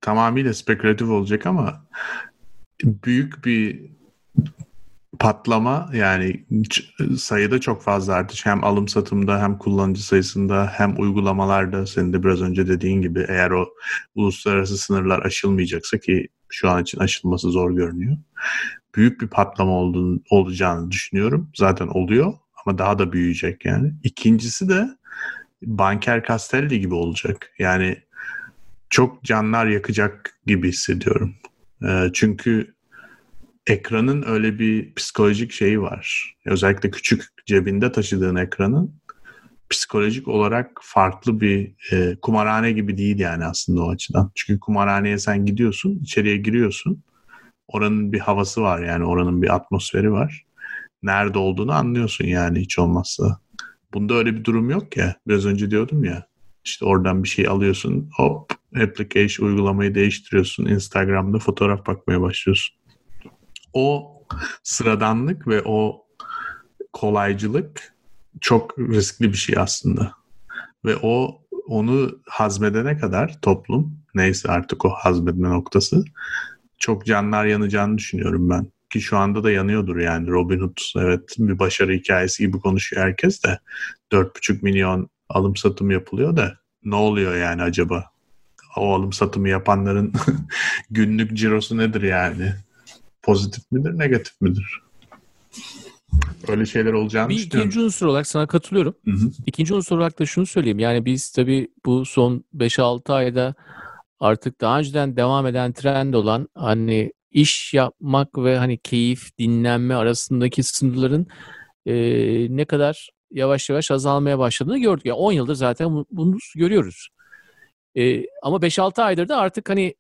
S2: tamamıyla spekülatif olacak ama büyük bir patlama yani sayıda çok fazla artış hem alım satımda hem kullanıcı sayısında hem uygulamalarda senin de biraz önce dediğin gibi eğer o uluslararası sınırlar aşılmayacaksa ki şu an için aşılması zor görünüyor. Büyük bir patlama olduğunu, olacağını düşünüyorum. Zaten oluyor ama daha da büyüyecek yani. İkincisi de Banker Castelli gibi olacak. Yani çok canlar yakacak gibi hissediyorum. Çünkü ekranın öyle bir psikolojik şeyi var. Özellikle küçük cebinde taşıdığın ekranın psikolojik olarak farklı bir e, kumarhane gibi değil yani aslında o açıdan. Çünkü kumarhaneye sen gidiyorsun, içeriye giriyorsun. Oranın bir havası var yani oranın bir atmosferi var. Nerede olduğunu anlıyorsun yani hiç olmazsa. Bunda öyle bir durum yok ya. Biraz önce diyordum ya. İşte oradan bir şey alıyorsun. Hop application uygulamayı değiştiriyorsun. Instagram'da fotoğraf bakmaya başlıyorsun o sıradanlık ve o kolaycılık çok riskli bir şey aslında. Ve o onu hazmedene kadar toplum neyse artık o hazmedme noktası çok canlar yanacağını düşünüyorum ben. Ki şu anda da yanıyordur yani Robin Hood evet bir başarı hikayesi gibi konuşuyor herkes de 4,5 milyon alım satım yapılıyor da ne oluyor yani acaba? O alım satımı yapanların günlük cirosu nedir yani? pozitif midir, negatif midir? Öyle şeyler olacağını
S1: bir
S2: düşünüyorum.
S1: ikinci unsur olarak sana katılıyorum. Hı hı. İkinci unsur olarak da şunu söyleyeyim. Yani biz tabii bu son 5-6 ayda artık daha önceden devam eden trend olan hani iş yapmak ve hani keyif, dinlenme arasındaki sınırların e, ne kadar yavaş yavaş azalmaya başladığını gördük. Yani 10 yıldır zaten bunu görüyoruz. E, ama 5-6 aydır da artık hani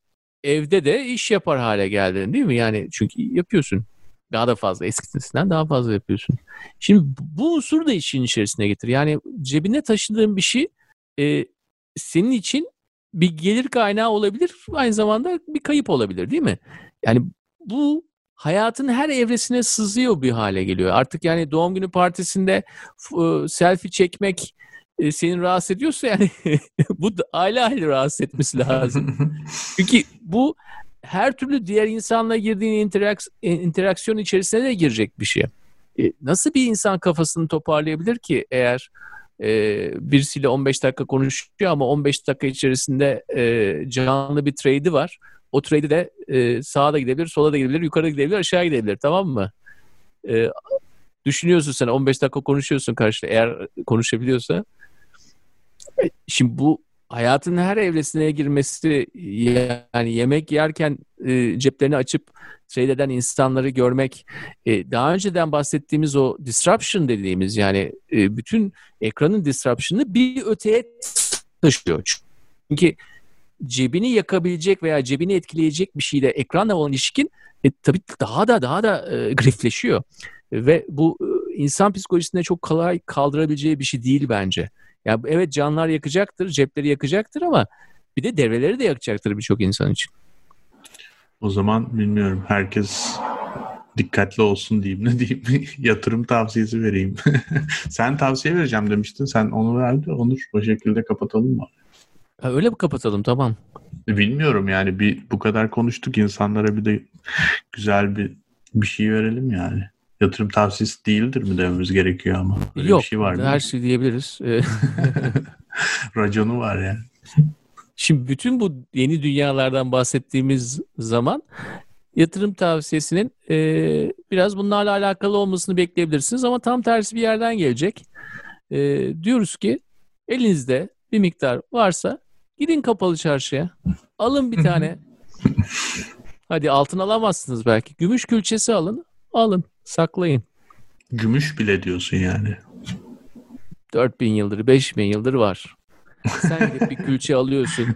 S1: evde de iş yapar hale geldin değil mi? Yani çünkü yapıyorsun. Daha da fazla eskisinden daha fazla yapıyorsun. Şimdi bu unsur da işin içerisine getir. Yani cebine taşıdığın bir şey e, senin için bir gelir kaynağı olabilir. Aynı zamanda bir kayıp olabilir değil mi? Yani bu hayatın her evresine sızıyor bir hale geliyor. Artık yani doğum günü partisinde e, selfie çekmek e, seni rahatsız ediyorsa yani bu aile aile rahatsız etmesi lazım. Çünkü bu her türlü diğer insanla girdiğin interaks e, interaksiyon içerisine de girecek bir şey. Nasıl bir insan kafasını toparlayabilir ki eğer e, birisiyle 15 dakika konuşuyor ama 15 dakika içerisinde e, canlı bir trade'i var. O trade'i de e, sağa da gidebilir, sola da gidebilir, yukarı gidebilir, aşağı gidebilir tamam mı? E, düşünüyorsun sen 15 dakika konuşuyorsun karşıda eğer konuşabiliyorsa Şimdi bu hayatın her evresine girmesi yani yemek yerken e, ceplerini açıp seyreden insanları görmek e, daha önceden bahsettiğimiz o disruption dediğimiz yani e, bütün ekranın disruption'ı bir öteye taşıyor. Çünkü cebini yakabilecek veya cebini etkileyecek bir şeyle ekranla olan ilişkin e, tabii daha da daha da e, grifleşiyor. Ve bu e, insan psikolojisinde çok kolay kaldırabileceği bir şey değil bence. Ya evet canlar yakacaktır, cepleri yakacaktır ama bir de devreleri de yakacaktır birçok insan için.
S2: O zaman bilmiyorum herkes dikkatli olsun diyeyim ne diyeyim yatırım tavsiyesi vereyim. Sen tavsiye vereceğim demiştin. Sen onu verdi. Onur bu şekilde kapatalım mı?
S1: Ha, öyle mi kapatalım tamam.
S2: Bilmiyorum yani bir bu kadar konuştuk insanlara bir de güzel bir bir şey verelim yani yatırım tavsiyesi değildir mi dememiz gerekiyor ama.
S1: Öyle Yok, bir şey var her şey diyebiliriz.
S2: Raconu var yani.
S1: Şimdi bütün bu yeni dünyalardan bahsettiğimiz zaman yatırım tavsiyesinin e, biraz bunlarla alakalı olmasını bekleyebilirsiniz ama tam tersi bir yerden gelecek. E, diyoruz ki elinizde bir miktar varsa gidin kapalı çarşıya alın bir tane. Hadi altın alamazsınız belki. Gümüş külçesi alın. Alın saklayın.
S2: Gümüş bile diyorsun yani.
S1: 4000 yıldır, 5000 yıldır var. Sen gidip bir külçe alıyorsun.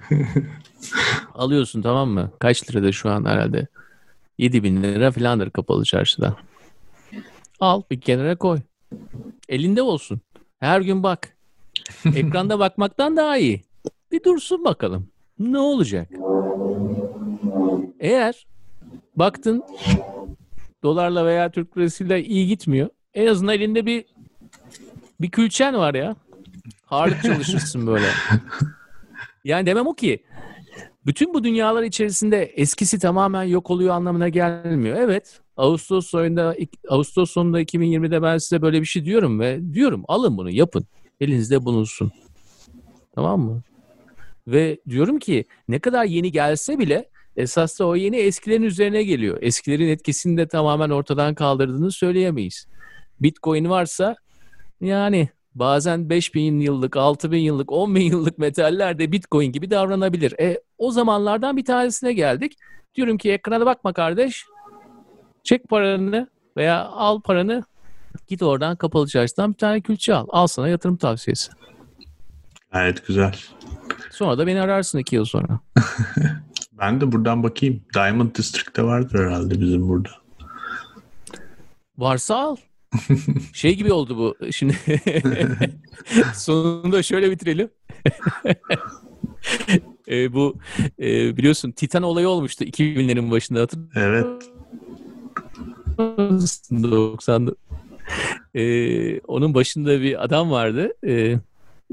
S1: alıyorsun tamam mı? Kaç lirada şu an herhalde? 7000 lira falandır kapalı çarşıda. Al bir kenara koy. Elinde olsun. Her gün bak. Ekranda bakmaktan daha iyi. Bir dursun bakalım. Ne olacak? Eğer baktın dolarla veya Türk lirasıyla iyi gitmiyor. En azından elinde bir bir külçen var ya. Ağırlık çalışırsın böyle. Yani demem o ki bütün bu dünyalar içerisinde eskisi tamamen yok oluyor anlamına gelmiyor. Evet Ağustos ayında Ağustos sonunda 2020'de ben size böyle bir şey diyorum ve diyorum alın bunu yapın. Elinizde bulunsun. Tamam mı? Ve diyorum ki ne kadar yeni gelse bile esas da o yeni eskilerin üzerine geliyor. Eskilerin etkisini de tamamen ortadan kaldırdığını söyleyemeyiz. Bitcoin varsa yani bazen 5000 yıllık, 6000 yıllık, 10 bin yıllık metaller de Bitcoin gibi davranabilir. E, o zamanlardan bir tanesine geldik. Diyorum ki ekrana bakma kardeş. Çek paranı veya al paranı. Git oradan kapalı çarşıdan bir tane külçe al. Al sana yatırım tavsiyesi.
S2: Gayet güzel.
S1: Sonra da beni ararsın iki yıl sonra.
S2: ben de buradan bakayım. Diamond District'te vardır herhalde bizim burada.
S1: Varsa al. şey gibi oldu bu. Şimdi sonunda şöyle bitirelim. e, bu e, biliyorsun Titan olayı olmuştu 2000'lerin başında hatırlıyor
S2: Evet.
S1: 90'da. E, onun başında bir adam vardı. E,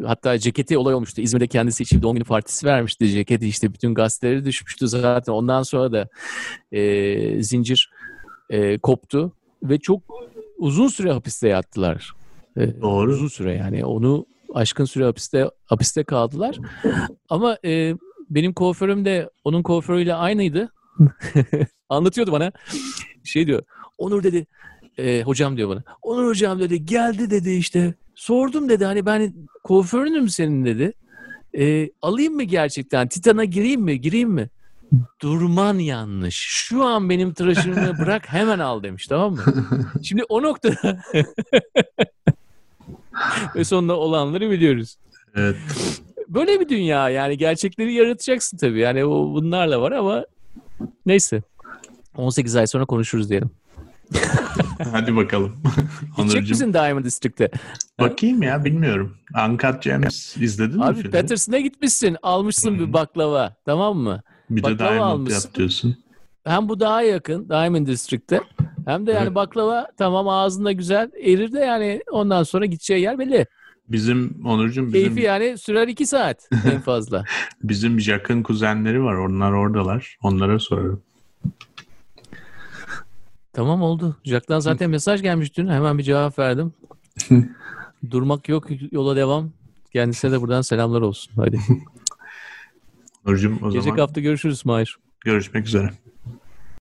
S1: hatta ceketi olay olmuştu. İzmir'de kendisi için doğum günü partisi vermişti. Ceketi işte bütün gazeteleri düşmüştü zaten. Ondan sonra da e, zincir e, koptu ve çok uzun süre hapiste yattılar. E,
S2: Doğru.
S1: Uzun süre yani onu aşkın süre hapiste hapiste kaldılar. Ama e, benim kuaförüm de onun kuaförüyle aynıydı. Anlatıyordu bana. Şey diyor. Onur dedi. E, hocam diyor bana. Onur hocam dedi. Geldi dedi işte. Sordum dedi. Hani ben kuaförünüm senin dedi. E, alayım mı gerçekten? Titan'a gireyim mi? Gireyim mi? Durman yanlış. Şu an benim tıraşımı bırak hemen al demiş tamam mı? Şimdi o noktada ve sonunda olanları biliyoruz.
S2: Evet.
S1: Böyle bir dünya yani gerçekleri yaratacaksın tabii. Yani o bunlarla var ama neyse. 18 ay sonra konuşuruz diyelim.
S2: Hadi bakalım.
S1: Gidecek misin Diamond District'te?
S2: Bakayım ya bilmiyorum. Uncut Gems izledin mi
S1: Abi? Patterson'a gitmişsin. Almışsın bir baklava. Tamam mı?
S2: Bir de
S1: baklava
S2: Diamond
S1: almışsın.
S2: yap diyorsun.
S1: Hem bu daha yakın Diamond District'te. Hem de yani
S2: Evet.
S1: baklava tamam ağzında güzel erir de yani ondan sonra gideceği yer belli.
S2: Bizim Onurcuğum bizim,
S1: Keyfi yani sürer iki saat en fazla.
S2: bizim yakın kuzenleri var. Onlar oradalar. Onlara sorarım.
S1: Tamam oldu. Jack'tan zaten mesaj gelmiş dün. Hemen bir cevap verdim. Durmak yok yola devam. Kendisine de buradan selamlar olsun. Hadi.
S2: Onurcuğum o
S1: Gelecek
S2: zaman
S1: hafta görüşürüz Mahir.
S2: görüşmek üzere.